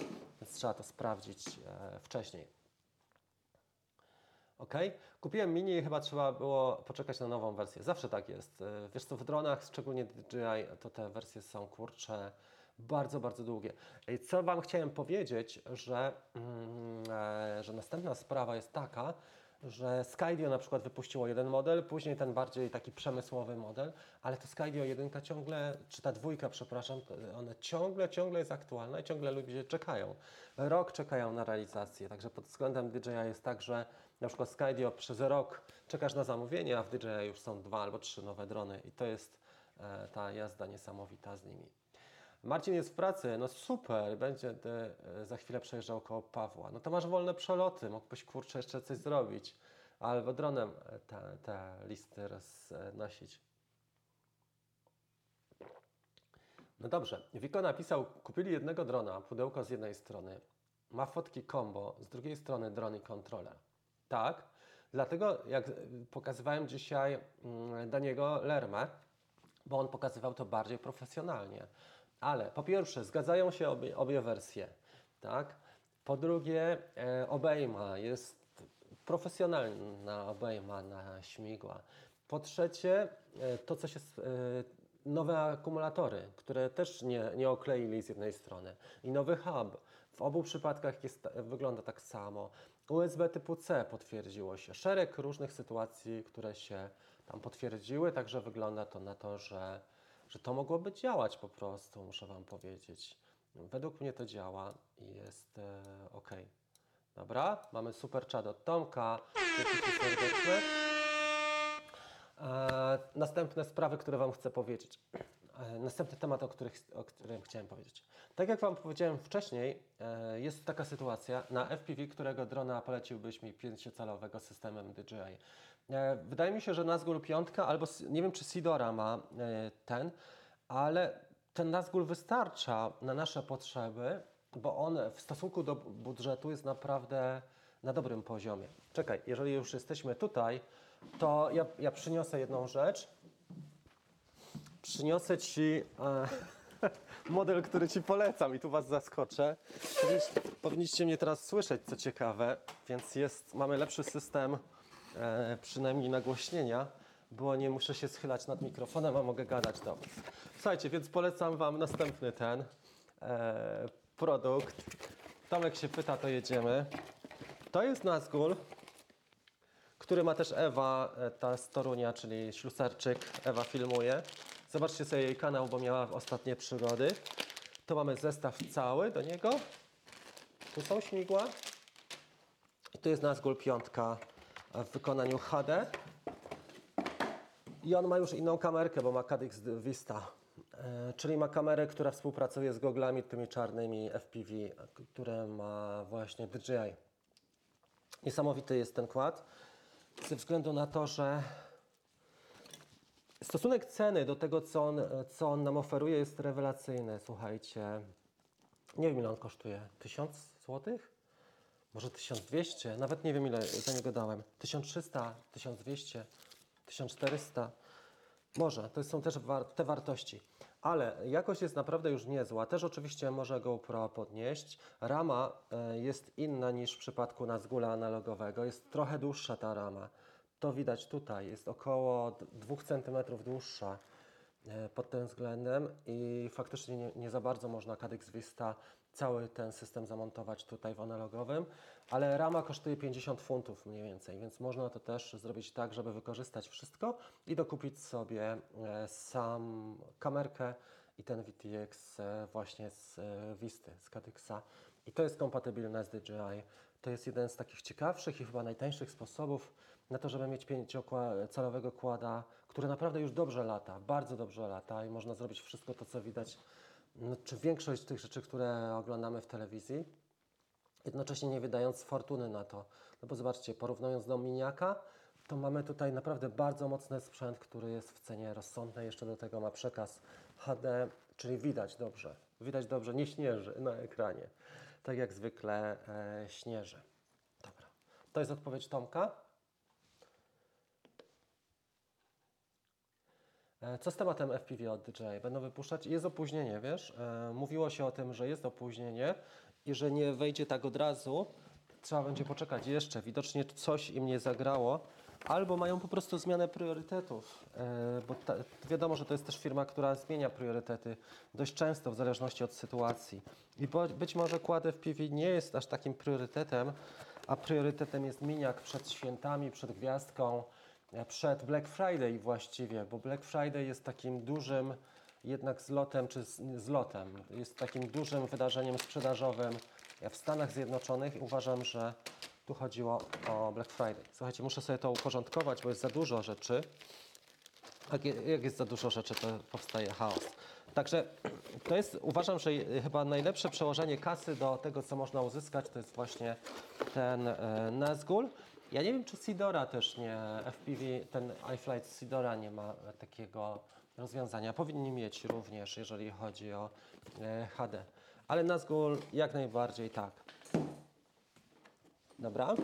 więc trzeba to sprawdzić e, wcześniej. Ok, kupiłem mini i chyba trzeba było poczekać na nową wersję. Zawsze tak jest. E, Wiesz co, w dronach, szczególnie DJI, to te wersje są kurcze bardzo, bardzo długie. I co Wam chciałem powiedzieć, że, mm, e, że następna sprawa jest taka, że Skydio na przykład wypuściło jeden model, później ten bardziej taki przemysłowy model, ale to Skydio 1 ciągle, czy ta dwójka, przepraszam, ona ciągle, ciągle jest aktualna i ciągle ludzie czekają. Rok czekają na realizację, także pod względem DJI jest tak, że na przykład Skydio przez rok czekasz na zamówienie, a w DJI już są dwa albo trzy nowe drony i to jest e, ta jazda niesamowita z nimi. Marcin jest w pracy, no super, będzie e, za chwilę przejeżdżał koło Pawła. No to masz wolne przeloty, mógłbyś kurczę jeszcze coś zrobić. Albo dronem e, te, te listy roznosić. No dobrze, Wiko napisał, kupili jednego drona, pudełko z jednej strony ma fotki combo, z drugiej strony dron i kontroler. Tak, dlatego jak pokazywałem dzisiaj mm, Daniego Lermę, bo on pokazywał to bardziej profesjonalnie. Ale po pierwsze, zgadzają się obie, obie wersje, tak? Po drugie, e, obejma jest profesjonalna obejma na śmigła. Po trzecie, e, to coś jest, e, nowe akumulatory, które też nie, nie okleili z jednej strony i nowy hub. W obu przypadkach jest, wygląda tak samo. USB typu C potwierdziło się. Szereg różnych sytuacji, które się tam potwierdziły, także wygląda to na to, że, że to mogłoby działać po prostu, muszę Wam powiedzieć. Według mnie to działa i jest e, ok. Dobra, mamy super czad od Tomka. E, następne sprawy, które Wam chcę powiedzieć. E, następny temat, o, których, o którym chciałem powiedzieć. Tak jak Wam powiedziałem wcześniej, e, jest taka sytuacja na FPV, którego drona poleciłbyś mi 5-calowego systemem DJI. E, wydaje mi się, że Nazgul 5 albo nie wiem, czy Sidora ma ten, ale ten Nazgul wystarcza na nasze potrzeby, bo on w stosunku do budżetu jest naprawdę na dobrym poziomie. Czekaj, jeżeli już jesteśmy tutaj, to ja, ja przyniosę jedną rzecz. Przyniosę Ci e, model, który Ci polecam i tu Was zaskoczę. Powinniście, mnie teraz słyszeć, co ciekawe, więc jest, mamy lepszy system e, przynajmniej nagłośnienia, bo nie muszę się schylać nad mikrofonem, a mogę gadać do Was. Słuchajcie, więc polecam Wam następny ten e, produkt. Tomek się pyta, to jedziemy. To jest Nazgul, który ma też Ewa, e, ta z Torunia, czyli ślusarczyk. Ewa filmuje. Zobaczcie sobie jej kanał, bo miała ostatnie przygody. Tu mamy zestaw cały do niego. Tu są śmigła. I tu jest Nazgul piątka w wykonaniu HD. I on ma już inną kamerkę, bo ma Cadix Vista. E, czyli ma kamerę, która współpracuje z goglami tymi czarnymi FPV, które ma właśnie DJI. Niesamowity jest ten kład, ze względu na to, że stosunek ceny do tego, co on, co on nam oferuje, jest rewelacyjny. Słuchajcie, nie wiem ile on kosztuje. 1000 zł? Może 1200? Nawet nie wiem ile za niego dałem. 1300, 1200, 1400? Może, to są też war te wartości. Ale jakość jest naprawdę już niezła. Też oczywiście może GoPro podnieść. Rama e, jest inna niż w przypadku Nazgula analogowego. Jest trochę dłuższa ta rama. To widać tutaj. Jest około 2 cm dłuższa e, pod tym względem i faktycznie nie, nie za bardzo można Cadix Vista cały ten system zamontować tutaj w analogowym, ale rama kosztuje 50 funtów mniej więcej, więc można to też zrobić tak, żeby wykorzystać wszystko i dokupić sobie e, sam kamerkę i ten VTX e, właśnie z Visty, z Cadixa i to jest kompatybilne z DJI. To jest jeden z takich ciekawszych i chyba najtańszych sposobów na to, żeby mieć pięciocalowego kłada, który naprawdę już dobrze lata, bardzo dobrze lata i można zrobić wszystko to, co widać, no, czy większość tych rzeczy, które oglądamy w telewizji, jednocześnie nie wydając fortuny na to. No bo zobaczcie, porównując do miniaka, to mamy tutaj naprawdę bardzo mocny sprzęt, który jest w cenie rozsądnej. Jeszcze do tego ma przekaz HD, czyli widać dobrze. Widać dobrze, nie śnieży na ekranie. Tak jak zwykle e, śnieży. Dobra. To jest odpowiedź Tomka. E, Co z tematem FPV od DJI? Będą wypuszczać? Jest opóźnienie, wiesz? E, Mówiło się o tym, że jest opóźnienie i że nie wejdzie tak od razu. Trzeba będzie poczekać jeszcze. Widocznie coś im nie zagrało. Albo mają po prostu zmianę priorytetów. E, Bo ta, wiadomo, że to jest też firma, która zmienia priorytety dość często w zależności od sytuacji. I być może kład FPV nie jest aż takim priorytetem, a priorytetem jest miniak przed świętami, przed gwiazdką e, przed Black Friday właściwie, bo Black Friday jest takim dużym jednak zlotem, czy zlotem, jest takim dużym wydarzeniem sprzedażowym w Stanach Zjednoczonych uważam, że tu chodziło o Black Friday. Słuchajcie, muszę sobie to uporządkować, bo jest za dużo rzeczy. Jak, je- jak jest za dużo rzeczy, to powstaje chaos. Także to jest, uważam, że chyba najlepsze przełożenie kasy do tego, co można uzyskać, to jest właśnie ten e, Nazgul. Ja nie wiem, czy Sidora też nie, FPV, ten iFlight Sidora nie ma takiego rozwiązania. Powinni mieć również, jeżeli chodzi o e, HD. Ale Nazgul jak najbardziej tak. Dobra.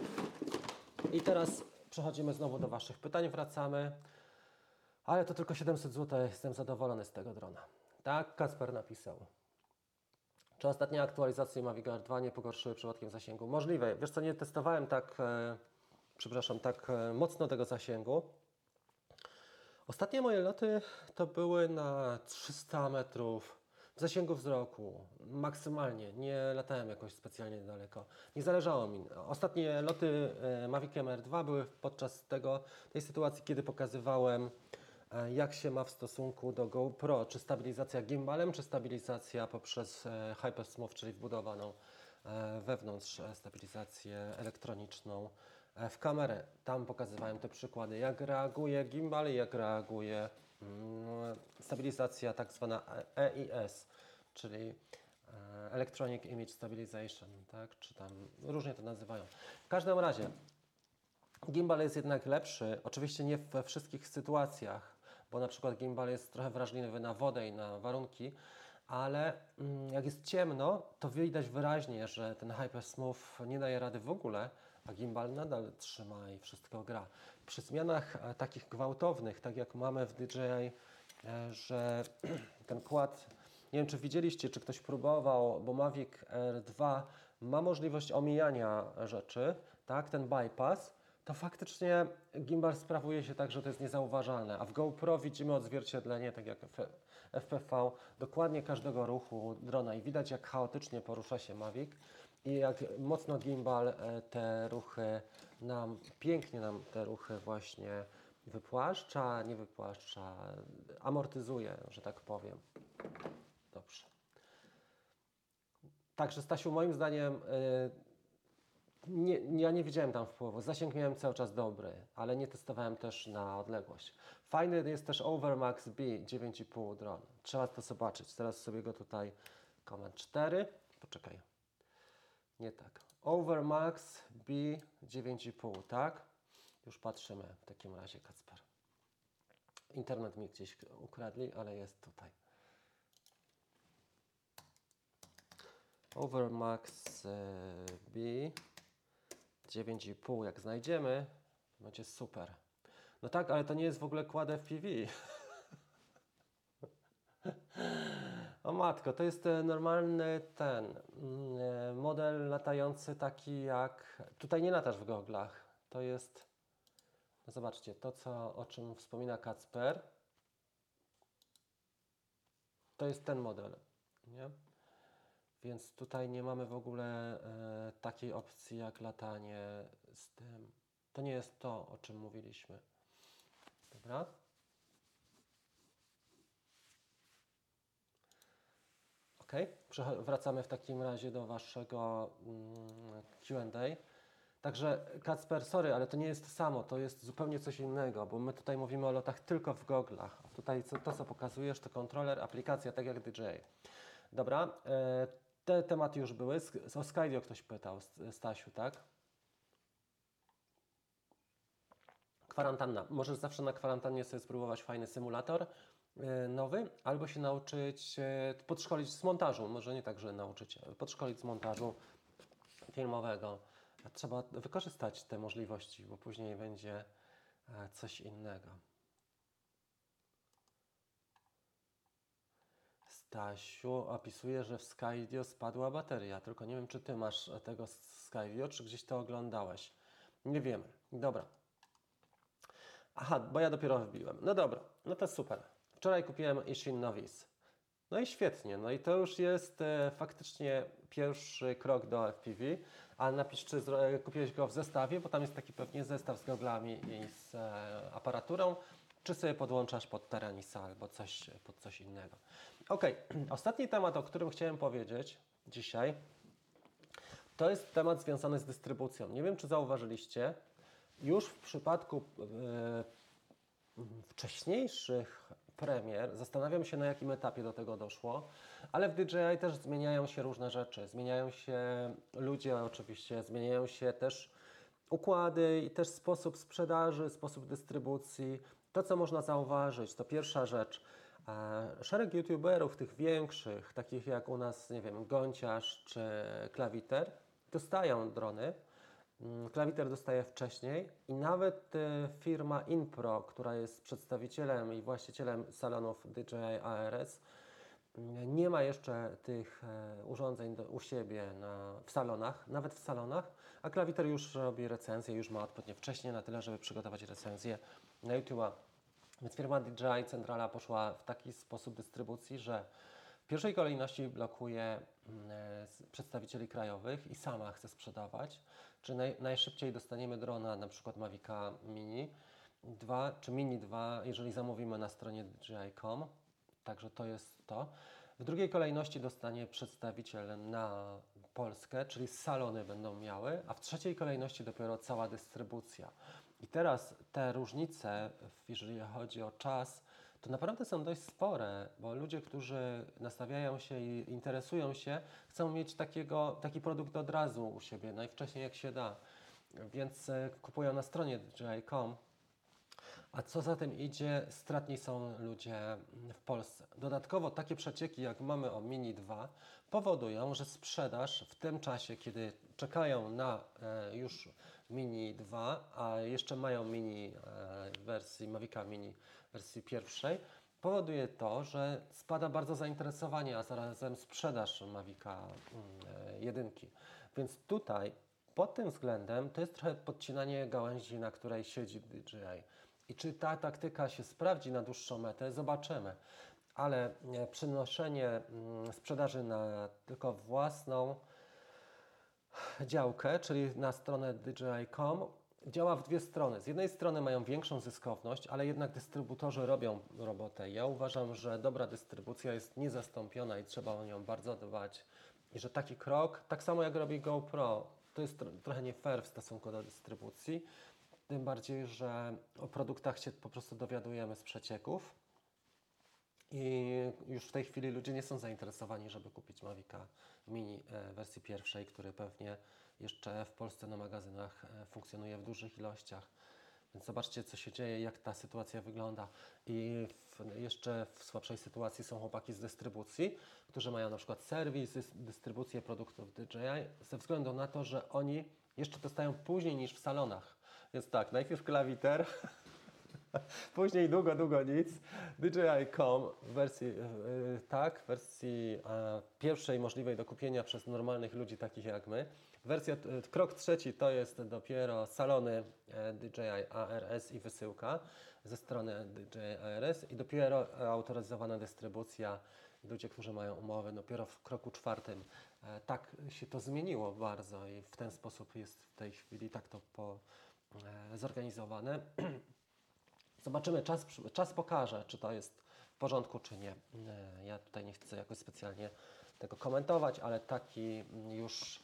I teraz przechodzimy znowu do Waszych pytań, wracamy. Ale to tylko 700 zł, jestem zadowolony z tego drona. Tak, Kasper napisał. Czy ostatnie aktualizacje Mavic Air 2 nie pogorszyły przypadkiem zasięgu? Możliwe. Wiesz co, nie testowałem tak, e, przepraszam, tak e, mocno tego zasięgu. Ostatnie moje loty to były na 300 metrów w zasięgu wzroku, maksymalnie. Nie latałem jakoś specjalnie daleko. Nie zależało mi. Ostatnie loty e, Maviciem R2 były podczas tego, tej sytuacji, kiedy pokazywałem e, jak się ma w stosunku do GoPro, czy stabilizacja gimbalem, czy stabilizacja poprzez e, Hypersmooth, czyli wbudowaną wewnątrz stabilizację elektroniczną w kamerę. Tam pokazywałem te przykłady, jak reaguje gimbal, jak reaguje stabilizacja tak zwana EIS, czyli e, Electronic Image Stabilization, tak? czy tam różnie to nazywają. W każdym razie Gimbal jest jednak lepszy, oczywiście nie we wszystkich sytuacjach, bo na przykład gimbal jest trochę wrażliwy na wodę i na warunki, ale mm, jak jest ciemno, to widać wyraźnie, że ten Hypersmooth nie daje rady w ogóle, a gimbal nadal trzyma i wszystko gra. Przy zmianach e, takich gwałtownych, tak jak mamy w DJI, e, że ten kład nie wiem, czy widzieliście, czy ktoś próbował, bo Mavic R2 ma możliwość omijania rzeczy, tak, ten bypass, to faktycznie gimbal sprawuje się tak, że to jest niezauważalne, a w GoPro widzimy odzwierciedlenie, tak jak w FPV, dokładnie każdego ruchu drona i widać, jak chaotycznie porusza się Mavic i jak mocno gimbal e, te ruchy nam, pięknie nam te ruchy właśnie wypłaszcza, nie wypłaszcza, amortyzuje, że tak powiem. Dobrze. Także Stasiu, moim zdaniem y, nie, ja nie widziałem tam wpływu. Zasięg miałem cały czas dobry, ale nie testowałem też na odległość. Fajny jest też Overmax B 9,5 dron. Trzeba to zobaczyć. Teraz sobie go tutaj Command 4. Poczekaj. Nie tak. Overmax B 9,5, tak? Już patrzymy w takim razie, Kacper. Internet mi gdzieś ukradli, ale jest tutaj. Overmax e, B 9,5 jak znajdziemy, to będzie super. No tak, ale to nie jest w ogóle kład FPV. O matko, to jest e, normalny ten mm, e, model latający taki jak... Tutaj nie latasz w goglach. To jest... No zobaczcie, to co, o czym wspomina Kacper, to jest ten model, nie? Więc tutaj nie mamy w ogóle e, takiej opcji jak latanie z tym. To nie jest to, o czym mówiliśmy. Dobra? Ok, Przecho- wracamy w takim razie do Waszego mm, QA. Także Kacper, sorry, ale to nie jest samo, to jest zupełnie coś innego, bo my tutaj mówimy o lotach tylko w goglach. Tutaj to, co pokazujesz, to kontroler, aplikacja, tak jak DJ. Dobra, e, te tematy już były. O Skydio ktoś pytał, Stasiu, tak? Kwarantanna. Możesz zawsze na kwarantannie sobie spróbować fajny symulator nowy, albo się nauczyć, e, podszkolić z montażu. Może nie tak, że nauczyć, podszkolić z montażu filmowego. Trzeba wykorzystać te możliwości, bo później będzie e, coś innego. Stasiu opisuje, że w Skydio spadła bateria, tylko nie wiem, czy ty masz tego Skydio, czy gdzieś to oglądałeś. Nie wiemy. Dobra. Aha, bo ja dopiero wbiłem. No dobra, no to super. Wczoraj kupiłem Ishin Novice. No i świetnie, no i to już jest e, faktycznie pierwszy krok do FPV, ale napisz, czy e, kupiłeś go w zestawie, bo tam jest taki pewnie zestaw z goglami i z e, aparaturą, czy sobie podłączasz pod Teranisa albo coś, pod coś innego. Ok, ostatni temat, o którym chciałem powiedzieć dzisiaj, to jest temat związany z dystrybucją. Nie wiem, czy zauważyliście, już w przypadku e, wcześniejszych premier, zastanawiam się na jakim etapie do tego doszło, ale w DJI też zmieniają się różne rzeczy. Zmieniają się ludzie oczywiście, zmieniają się też układy i też sposób sprzedaży, sposób dystrybucji. To, co można zauważyć, to pierwsza rzecz. E, Szereg youtuberów, tych większych, takich jak u nas, nie wiem, Gąciarz czy Klawiter, dostają drony. Mm, Klawiter dostaje wcześniej i nawet e, firma Inpro, która jest przedstawicielem i właścicielem salonów DJI ARS, mm, nie ma jeszcze tych e, urządzeń u siebie na, w salonach, nawet w salonach, a Klawiter już robi recenzję, już ma odpowiednio wcześniej na tyle, żeby przygotować recenzję na YouTube'a. Więc firma DJI Centrala poszła w taki sposób dystrybucji, że w pierwszej kolejności blokuje mm, e, przedstawicieli krajowych i sama chce sprzedawać. Czy naj, najszybciej dostaniemy drona, na przykład Mavica Mini 2 czy Mini 2, jeżeli zamówimy na stronie DJI.com. Także to jest to. W drugiej kolejności dostanie przedstawiciel na Polskę, czyli salony będą miały, a w trzeciej kolejności dopiero cała dystrybucja. I teraz te różnice, jeżeli chodzi o czas, to naprawdę są dość spore, bo ludzie, którzy nastawiają się i interesują się, chcą mieć takiego, taki produkt od razu u siebie, najwcześniej jak się da. Więc e, kupują na stronie DJI.com. A co za tym idzie, stratni są ludzie w Polsce. Dodatkowo takie przecieki, jak mamy o Mini 2, powodują, że sprzedaż w tym czasie, kiedy czekają na e, już Mini 2, a jeszcze mają Mini e, wersji Mavica Mini wersji pierwszej, powoduje to, że spada bardzo zainteresowanie, a zarazem sprzedaż Mavica mm, e, jedynki. Więc tutaj pod tym względem to jest trochę podcinanie gałęzi, na której siedzi DJI. I czy ta taktyka się sprawdzi na dłuższą metę, zobaczymy. Ale e, przenoszenie mm, sprzedaży na tylko własną działkę, czyli na stronę DJI.com, działa w dwie strony. Z jednej strony mają większą zyskowność, ale jednak dystrybutorzy robią robotę. Ja uważam, że dobra dystrybucja jest niezastąpiona i trzeba o nią bardzo dbać. I że taki krok, tak samo jak robi GoPro, to jest tro- trochę nie fair w stosunku do dystrybucji. Tym bardziej, że o produktach się po prostu dowiadujemy z przecieków. I już w tej chwili ludzie nie są zainteresowani, żeby kupić Mavica Mini e, wersji pierwszej, który pewnie jeszcze w Polsce na magazynach e, funkcjonuje w dużych ilościach. Więc zobaczcie, co się dzieje, jak ta sytuacja wygląda. I w, jeszcze w słabszej sytuacji są chłopaki z dystrybucji, którzy mają na przykład serwis, dys- dystrybucję produktów DJI, ze względu na to, że oni jeszcze dostają później niż w salonach. Więc tak, najpierw klawiter, Później długo, długo nic. DJI.com w wersji, yy, tak, w wersji e, pierwszej możliwej do kupienia przez normalnych ludzi takich jak my. Wersja, t- krok trzeci to jest dopiero salony DJI ARS i wysyłka ze strony DJI ARS i dopiero autoryzowana dystrybucja ludzie, którzy mają umowy, dopiero w kroku czwartym. Tak się to zmieniło bardzo i w ten sposób jest w tej chwili tak to po, zorganizowane. Zobaczymy, czas, czas pokaże, czy to jest w porządku, czy nie. E, Ja tutaj nie chcę jakoś specjalnie tego komentować, ale taki już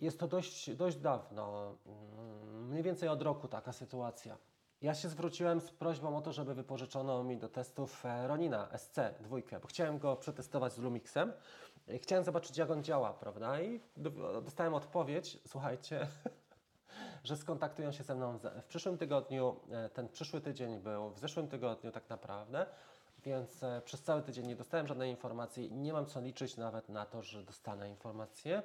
jest to dość, dość dawno, mm, mniej więcej od roku taka sytuacja. Ja się zwróciłem z prośbą o to, żeby wypożyczono mi do testów e, Ronina SC2, bo chciałem go przetestować z Lumixem. i Chciałem zobaczyć, jak on działa, prawda? I do- dostałem odpowiedź, słuchajcie, że skontaktują się ze mną w przyszłym tygodniu. e, Ten przyszły tydzień był w zeszłym tygodniu tak naprawdę, więc e, przez cały tydzień nie dostałem żadnej informacji nie mam co liczyć nawet na to, że dostanę informację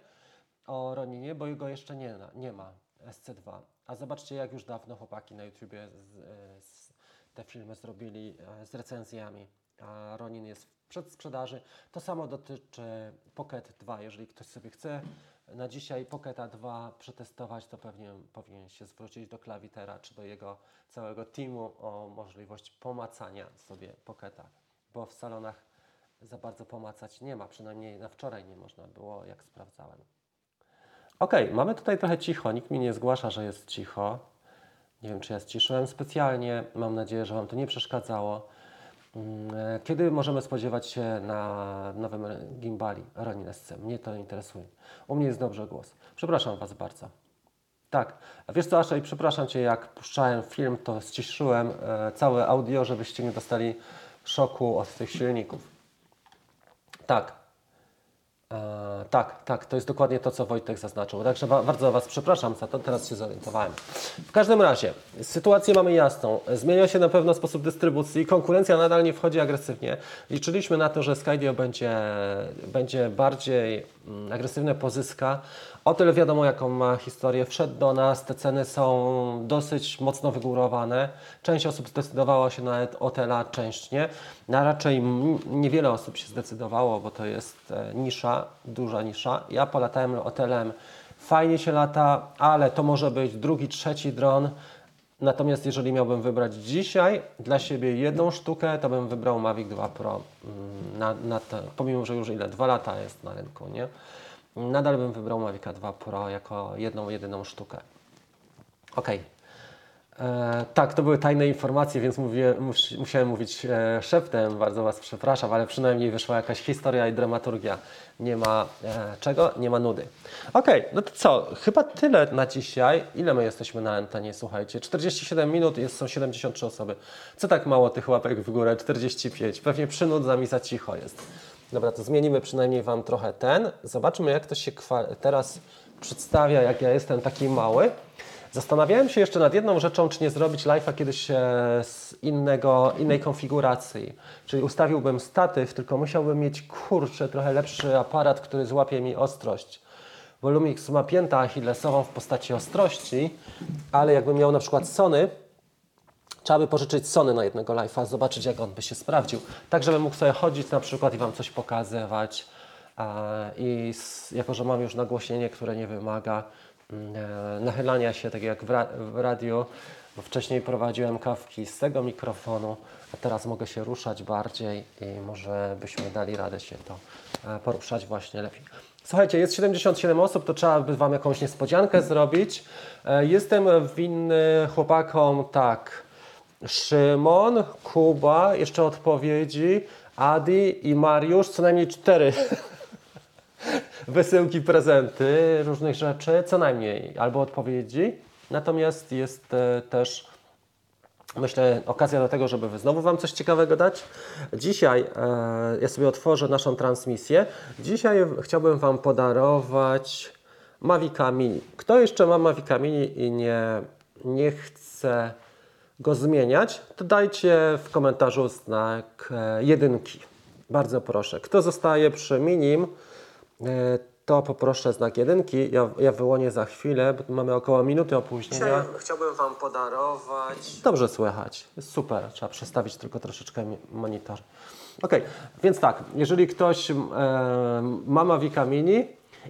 o Roninie, bo go jeszcze nie, nie ma, SC2. A zobaczcie, jak już dawno chłopaki na YouTubie z, e, z, te filmy zrobili z recenzjami, a Ronin jest w przedsprzedaży. To samo dotyczy Pocket 2. Jeżeli ktoś sobie chce na dzisiaj Pocketa 2 przetestować, to pewnie powinien się zwrócić do klawitera czy do jego całego teamu o możliwość pomacania sobie Pocketa, bo w salonach za bardzo pomacać nie ma, przynajmniej na wczoraj nie można było, jak sprawdzałem. Okej, mamy tutaj trochę cicho, nikt mi nie zgłasza, że jest cicho. Nie wiem, czy ja ściszyłem specjalnie, mam nadzieję, że Wam to nie przeszkadzało. Mm, e, Kiedy możemy spodziewać się na nowym gimbali Ronin SC? Mnie to interesuje. U mnie jest dobrze głos. Przepraszam Was bardzo. Tak, wiesz co, Asza, i przepraszam Cię, jak puszczałem film, to ściszyłem e, całe audio, żebyście nie dostali szoku od tych silników. Tak. E, tak, tak, to jest dokładnie to, co Wojtek zaznaczył. Także ba bardzo Was przepraszam za to, teraz się zorientowałem. W każdym razie, sytuację mamy jasną. Zmienia się na pewno sposób dystrybucji, konkurencja nadal nie wchodzi agresywnie. Liczyliśmy na to, że Skydio będzie, będzie bardziej mm, agresywne pozyska. Otel wiadomo jaką ma historię, wszedł do nas, te ceny są dosyć mocno wygórowane. Część osób zdecydowała się na Otela, część nie. Na raczej m- niewiele osób się zdecydowało, bo to jest e, nisza, duża nisza. Ja polatałem Otelem, fajnie się lata, ale to może być drugi, trzeci dron. Natomiast jeżeli miałbym wybrać dzisiaj dla siebie jedną sztukę, to bym wybrał Mavic 2 Pro. mm, Na, na te, pomimo, że już ile? Dwa lata jest na rynku, nie? Nadal bym wybrał Mavic 2 Pro jako jedną, jedyną sztukę. Okej. E, tak, to były tajne informacje, więc mówię, mus, musiałem mówić e, szeptem. Bardzo Was przepraszam, ale przynajmniej wyszła jakaś historia i dramaturgia. Nie ma e, czego? Nie ma nudy. Okej, no to co? Chyba tyle na dzisiaj. Ile my jesteśmy na antenie? Słuchajcie, 47 minut, jest, są 73 osoby. Co tak mało tych łapek w górę? 45. Pewnie przynudza mi za cicho jest. Dobra, to zmienimy przynajmniej Wam trochę ten. Zobaczmy, jak to się teraz przedstawia, jak ja jestem taki mały. Zastanawiałem się jeszcze nad jedną rzeczą, czy nie zrobić live'a kiedyś e, z innego, innej konfiguracji. Czyli ustawiłbym statyw, tylko musiałbym mieć kurczę trochę lepszy aparat, który złapie mi ostrość. Bo Lumix ma piętę achillesową w postaci ostrości, ale jakbym miał na przykład Sony, Trzeba by pożyczyć Sony na jednego live'a, zobaczyć jak on by się sprawdził. Tak, żebym mógł sobie chodzić na przykład i Wam coś pokazywać. I jako, że mam już nagłośnienie, które nie wymaga mm, e, nachylania się, tak jak w, ra w radiu, bo wcześniej prowadziłem kawki z tego mikrofonu, a teraz mogę się ruszać bardziej i może byśmy dali radę się to e, poruszać właśnie lepiej. Słuchajcie, jest 77 osób, to trzeba by Wam jakąś niespodziankę zrobić. E, Jestem winny chłopakom tak. Szymon, Kuba, jeszcze odpowiedzi, Adi i Mariusz, co najmniej cztery wysyłki, prezenty, różnych rzeczy, co najmniej, albo odpowiedzi. Natomiast jest e, też, myślę, okazja do tego, żeby znowu Wam coś ciekawego dać. Dzisiaj e, ja sobie otworzę naszą transmisję. Dzisiaj chciałbym Wam podarować Mavica Mini. Kto jeszcze ma Mavica Mini i nie, nie chce go zmieniać, to dajcie w komentarzu znak e, jedynki. Bardzo proszę. Kto zostaje przy minim, e, to poproszę znak jedynki. Ja, ja wyłonię za chwilę, bo mamy około minuty opóźnienia. chciałbym Wam podarować... Dobrze słychać. Jest super. Trzeba przestawić tylko troszeczkę monitor. Ok, więc tak, jeżeli ktoś e, ma Mavica Mini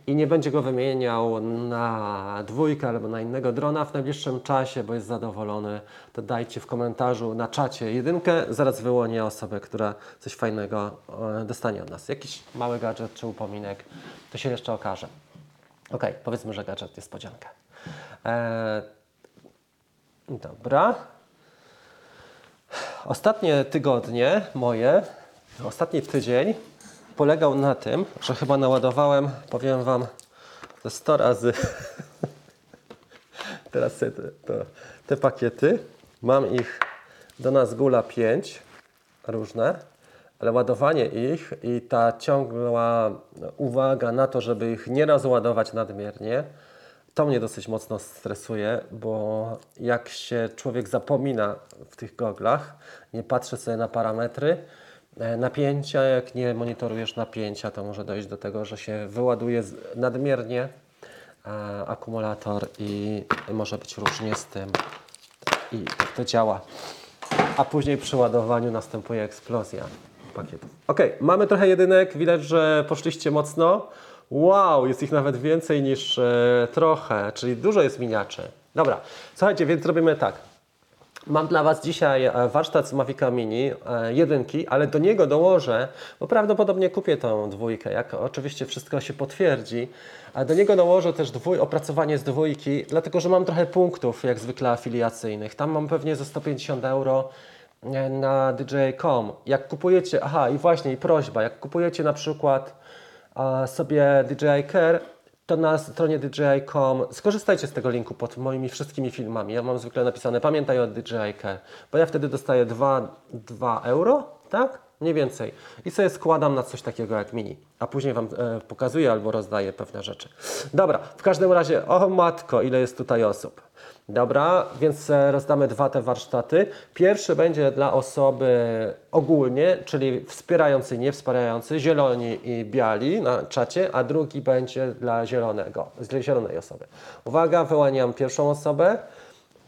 i nie będzie go wymieniał na dwójkę albo na innego drona w najbliższym czasie, bo jest zadowolony, to dajcie w komentarzu na czacie jedynkę. Zaraz wyłonię osobę, która coś fajnego e, dostanie od nas. Jakiś mały gadżet czy upominek, to się jeszcze okaże. Ok, powiedzmy, że gadżet niespodziankę. E, dobra. Ostatnie tygodnie moje, ostatni tydzień polegał na tym, że chyba naładowałem, powiem Wam, ze 100 razy teraz te, to, te pakiety. Mam ich do nas gula 5 różne, ale ładowanie ich i ta ciągła uwaga na to, żeby ich nie rozładować nadmiernie, to mnie dosyć mocno stresuje, bo jak się człowiek zapomina w tych goglach, nie patrzy sobie na parametry napięcia, jak nie monitorujesz napięcia, to może dojść do tego, że się wyładuje nadmiernie e, akumulator i może być różnie z tym. I tak to działa. A później przy ładowaniu następuje eksplozja pakietów. Ok, mamy trochę jedynek, widać, że poszliście mocno. Wow, jest ich nawet więcej niż e, trochę, czyli dużo jest miniaczy. Dobra, słuchajcie, więc robimy tak. Mam dla Was dzisiaj e, warsztat z Mavica Mini, e, jedynki, ale do niego dołożę, bo prawdopodobnie kupię tą dwójkę, jak oczywiście wszystko się potwierdzi, do niego dołożę też dwój, opracowanie z dwójki, dlatego że mam trochę punktów, jak zwykle afiliacyjnych. Tam mam pewnie ze 150 euro e, na DJ.com. Jak kupujecie, aha i właśnie i prośba, jak kupujecie na przykład sobie DJI Care, to na stronie DJI.com skorzystajcie z tego linku pod moimi wszystkimi filmami. Ja mam zwykle napisane pamiętaj o DJI Care, bo ja wtedy dostaję 2, 2 euro, tak? mniej więcej. I sobie składam na coś takiego jak mini, a później Wam e, pokazuję albo rozdaję pewne rzeczy. Dobra, w każdym razie, o matko, ile jest tutaj osób. Dobra, więc e, rozdamy dwa te warsztaty. Pierwszy będzie dla osoby ogólnie, czyli wspierający, nie wspierający, zieloni i biali na czacie, a drugi będzie dla zielonego, dla zielonej osoby. Uwaga, wyłaniam pierwszą osobę.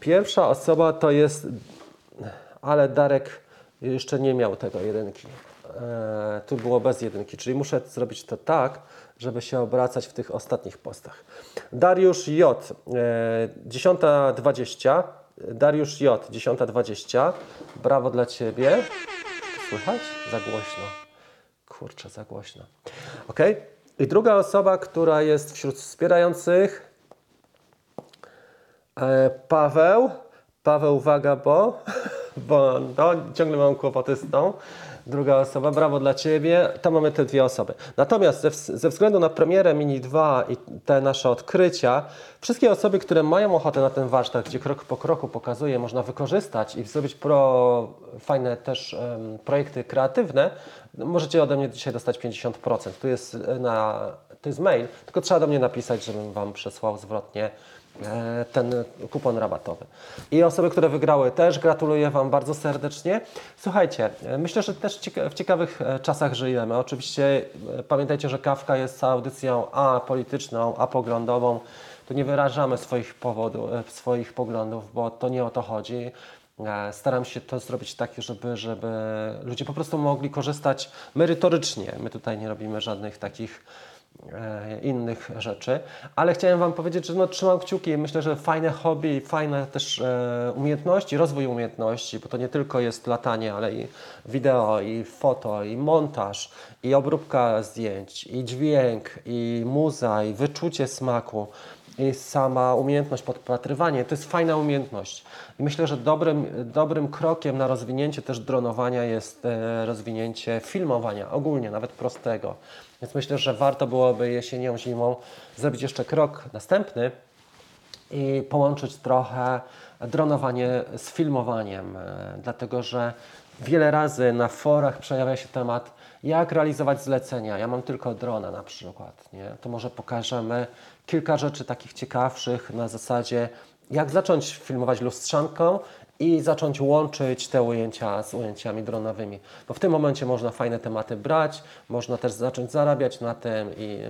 Pierwsza osoba to jest, ale Darek jeszcze nie miał tego jedynki. E, tu było bez jedynki, czyli muszę zrobić to tak, żeby się obracać w tych ostatnich postach. Dariusz J, e, 10.20. Dariusz J, 10.20. Brawo dla Ciebie. Słychać? Za głośno. Kurczę, za głośno. Ok. I druga osoba, która jest wśród wspierających, E, Paweł. Paweł, uwaga, bo, bo no, ciągle mam kłopoty z tą. Druga osoba, brawo dla Ciebie. Tam mamy te dwie osoby. Natomiast ze, ze względu na premierę Mini 2 i te nasze odkrycia, wszystkie osoby, które mają ochotę na ten warsztat, gdzie krok po kroku pokazuję, można wykorzystać i zrobić pro, fajne też em, projekty kreatywne, możecie ode mnie dzisiaj dostać 50%. Tu jest, e, na, to jest mail, tylko trzeba do mnie napisać, żebym Wam przesłał zwrotnie ten kupon rabatowy. I osoby, które wygrały też gratuluję Wam bardzo serdecznie. Słuchajcie, e, myślę, że też w ciekawych e, czasach żyjemy. Oczywiście e, pamiętajcie, że Kawka jest audycją apolityczną, apoglądową. Tu nie wyrażamy swoich powodów, e, swoich poglądów, bo to nie o to chodzi. E, Staram się to zrobić tak, żeby, żeby ludzie po prostu mogli korzystać merytorycznie. My tutaj nie robimy żadnych takich e, innych rzeczy, ale chciałem Wam powiedzieć, że no, trzymam kciuki. Myślę, że fajne hobby, fajne też e, umiejętności, rozwój umiejętności, bo to nie tylko jest latanie, ale i wideo, i foto, i montaż, i obróbka zdjęć, i dźwięk, i muza, i wyczucie smaku i sama umiejętność podpatrywania. To jest fajna umiejętność. I myślę, że dobrym, dobrym krokiem na rozwinięcie też dronowania jest e, rozwinięcie filmowania, ogólnie, nawet prostego. Więc myślę, że warto byłoby jesienią, zimą zrobić jeszcze krok następny i połączyć trochę dronowanie z filmowaniem, e, dlatego że wiele razy na forach przejawia się temat, jak realizować zlecenia. Ja mam tylko drona na przykład, nie? to może pokażemy kilka rzeczy takich ciekawszych na zasadzie, jak zacząć filmować lustrzanką i zacząć łączyć te ujęcia z ujęciami dronowymi. Bo w tym momencie można fajne tematy brać, można też zacząć zarabiać na tym i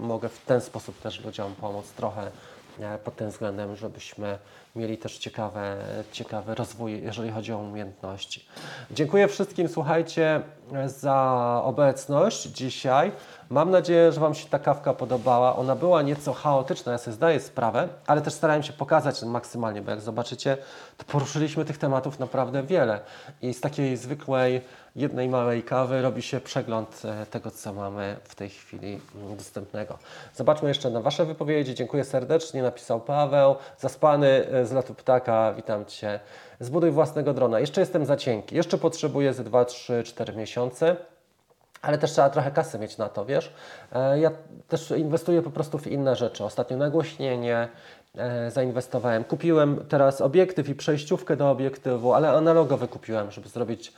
mogę w ten sposób też ludziom pomóc trochę pod tym względem, żebyśmy mieli też ciekawe, ciekawy rozwój, jeżeli chodzi o umiejętności. Dziękuję wszystkim, słuchajcie, za obecność dzisiaj. Mam nadzieję, że Wam się ta kawka podobała. Ona była nieco chaotyczna, ja sobie zdaję sprawę, ale też starałem się pokazać maksymalnie, bo jak zobaczycie, to poruszyliśmy tych tematów naprawdę wiele. I z takiej zwykłej, jednej małej kawy robi się przegląd e, tego, co mamy w tej chwili dostępnego. Zobaczmy jeszcze na Wasze wypowiedzi. Dziękuję serdecznie, napisał Paweł. Zaspany e, z lotu ptaka, witam Cię. Zbuduj własnego drona. Jeszcze jestem za cienki, jeszcze potrzebuję ze 2, 3, 4 miesiące. Ale też trzeba trochę kasy mieć na to, wiesz? E, Ja też inwestuję po prostu w inne rzeczy. Ostatnio nagłośnienie e, zainwestowałem. Kupiłem teraz obiektyw i przejściówkę do obiektywu, ale analogowy kupiłem, żeby zrobić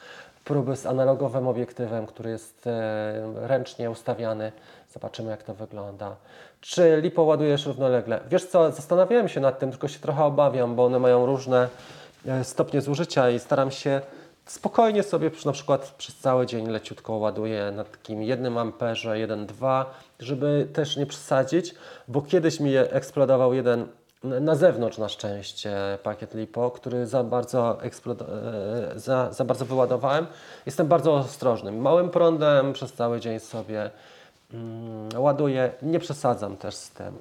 próby z analogowym obiektywem, który jest e, ręcznie ustawiany. Zobaczymy, jak to wygląda. Czy lipo ładujesz równolegle? Wiesz co, zastanawiałem się nad tym, tylko się trochę obawiam, bo one mają różne stopnie zużycia i staram się spokojnie sobie na przykład przez cały dzień leciutko ładuję na takim jednym amperze, 1,2, żeby też nie przesadzić, bo kiedyś mi eksplodował jeden na zewnątrz na szczęście pakiet LiPo, który za bardzo, e, za, za bardzo wyładowałem. Jestem bardzo ostrożny. Małym prądem przez cały dzień sobie mm, ładuję. Nie przesadzam też z tym.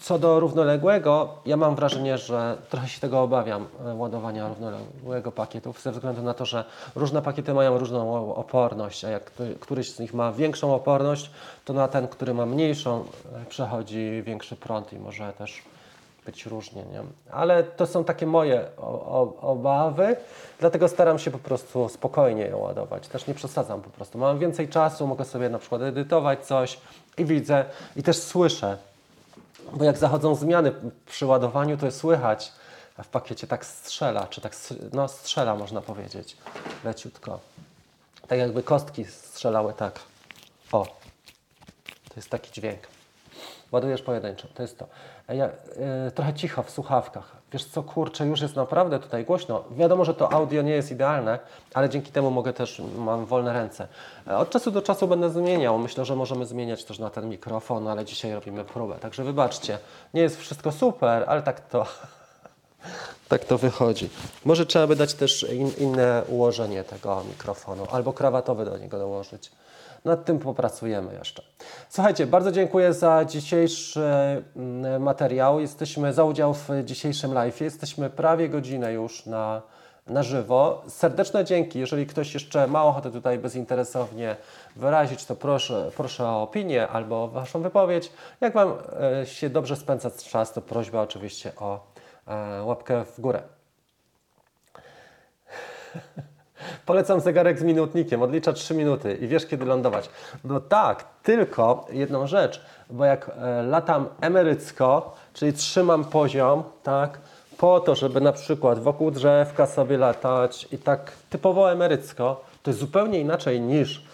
Co do równoległego, ja mam wrażenie, że trochę się tego obawiam, e, ładowania równoległego pakietów, ze względu na to, że różne pakiety mają różną oporność, a jak któ- któryś z nich ma większą oporność, to na ten, który ma mniejszą, e, przechodzi większy prąd i może też być różnie, nie? Ale to są takie moje obawy, dlatego staram się po prostu spokojnie je ładować. Też nie przesadzam po prostu. Mam więcej czasu, mogę sobie na przykład edytować coś i widzę i też słyszę, bo jak zachodzą zmiany przy ładowaniu, to jest słychać, w pakiecie tak strzela, czy tak no, strzela można powiedzieć, leciutko. Tak jakby kostki strzelały tak. O. To jest taki dźwięk. Ładujesz pojedynczo, to jest to. Ja, e, trochę cicho w słuchawkach. Wiesz co, kurczę, już jest naprawdę tutaj głośno. Wiadomo, że to audio nie jest idealne, ale dzięki temu mogę też, mam wolne ręce. E, Od czasu do czasu będę zmieniał. Myślę, że możemy zmieniać też na ten mikrofon, ale dzisiaj robimy próbę. Także wybaczcie, nie jest wszystko super, ale tak to, tak to wychodzi. Może trzeba by dać też in, inne ułożenie tego mikrofonu, albo krawatowy do niego dołożyć. Nad tym popracujemy jeszcze. Słuchajcie, bardzo dziękuję za dzisiejszy mm, materiał. Jesteśmy za udział w dzisiejszym live. Jesteśmy prawie godzinę już na, na żywo. Serdeczne dzięki. Jeżeli ktoś jeszcze ma ochotę tutaj bezinteresownie wyrazić, to proszę, proszę o opinię albo Waszą wypowiedź. Jak Wam e, się dobrze spędza czas, to prośba oczywiście o e, łapkę w górę. Polecam zegarek z minutnikiem, odlicza 3 minuty i wiesz kiedy lądować. No tak, tylko jedną rzecz, bo jak e, latam emerycko, czyli trzymam poziom, tak, po to, żeby na przykład wokół drzewka sobie latać i tak typowo emerycko, to jest zupełnie inaczej niż,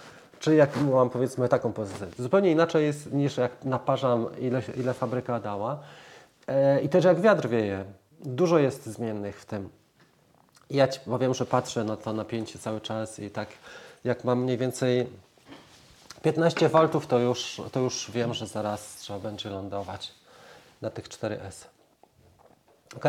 czyli jak mam powiedzmy taką pozycję, zupełnie inaczej jest niż jak naparzam ile, ile fabryka dała e, i też jak wiatr wieje. Dużo jest zmiennych w tym. Ja Ci powiem, że patrzę na to napięcie cały czas i tak jak mam mniej więcej 15 V, to już, to już wiem, że zaraz trzeba będzie lądować na tych 4S. Ok?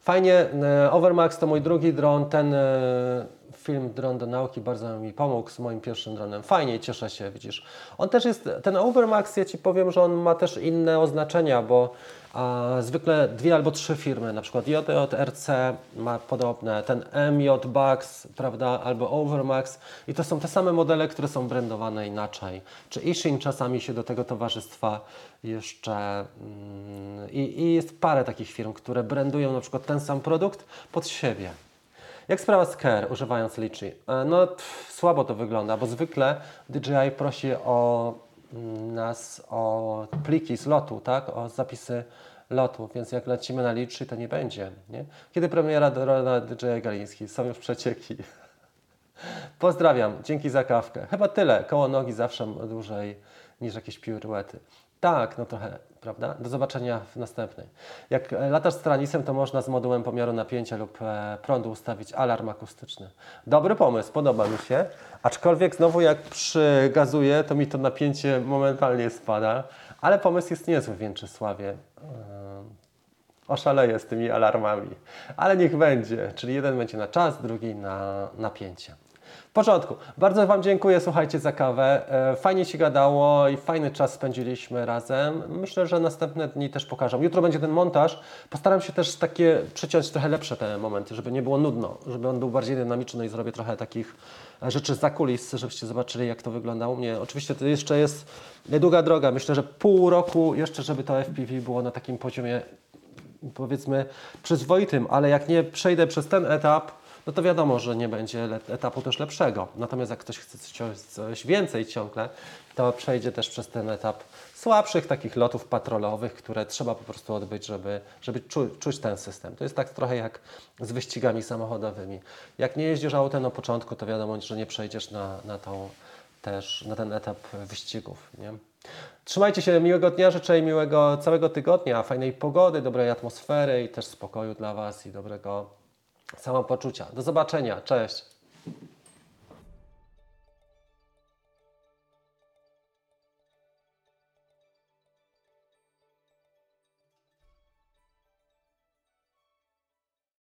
Fajnie. e, Overmax to mój drugi dron. Ten e, film Dron do nauki bardzo mi pomógł z moim pierwszym dronem. Fajnie, cieszę się, widzisz. On też jest, ten Overmax, ja Ci powiem, że on ma też inne oznaczenia, bo a, zwykle dwie albo trzy firmy, na przykład JJRC ma podobne, ten MJ Bugs, prawda, albo Overmax i to są te same modele, które są brandowane inaczej. Czy Ishin czasami się do tego towarzystwa jeszcze mm, i, i jest parę takich firm, które brandują na przykład ten sam produkt pod siebie. Jak sprawa z Care, używając Litchi? E, No, słabo to wygląda, bo zwykle DJI prosi o mm, nas o pliki z lotu, tak? O zapisy lotu, więc jak lecimy na Litchi, to nie będzie, nie? Kiedy premiera drona DJI Galiński? Są już przecieki. Pozdrawiam, dzięki za kawkę. Chyba tyle, koło nogi zawsze dłużej niż jakieś piruety. Tak, no trochę, prawda? Do zobaczenia w następnej. Jak e, latasz z Tranisem, to można z modułem pomiaru napięcia lub e, prądu ustawić alarm akustyczny. Dobry pomysł, podoba mi się. Aczkolwiek znowu jak przygazuję, to mi to napięcie momentalnie spada. Ale pomysł jest niezły w. Ym, Oszaleję z tymi alarmami. Ale niech będzie. Czyli jeden będzie na czas, drugi na napięcie. Porządku. Bardzo Wam dziękuję, słuchajcie, za kawę. E, Fajnie się gadało i fajny czas spędziliśmy razem. Myślę, że następne dni też pokażę. Jutro będzie ten montaż. Postaram się też takie przeciąć trochę lepsze te momenty, żeby nie było nudno, żeby on był bardziej dynamiczny i zrobię trochę takich e, rzeczy za kulis, żebyście zobaczyli, jak to wygląda u mnie. Oczywiście to jeszcze jest długa droga. Myślę, że pół roku jeszcze, żeby to FPV było na takim poziomie powiedzmy przyzwoitym, ale jak nie przejdę przez ten etap, no to wiadomo, że nie będzie etapu też lepszego. Natomiast jak ktoś chce coś, więcej ciągle, to przejdzie też przez ten etap słabszych takich lotów patrolowych, które trzeba po prostu odbyć, żeby, żeby czu, czuć ten system. To jest tak trochę jak z wyścigami samochodowymi. Jak nie jeździsz autem na początku, to wiadomo, że nie przejdziesz na, na tą też na ten etap wyścigów. Nie? Trzymajcie się, miłego dnia, życzę miłego całego tygodnia, fajnej pogody, dobrej atmosfery i też spokoju dla Was i dobrego samopoczucia. Do zobaczenia, cześć.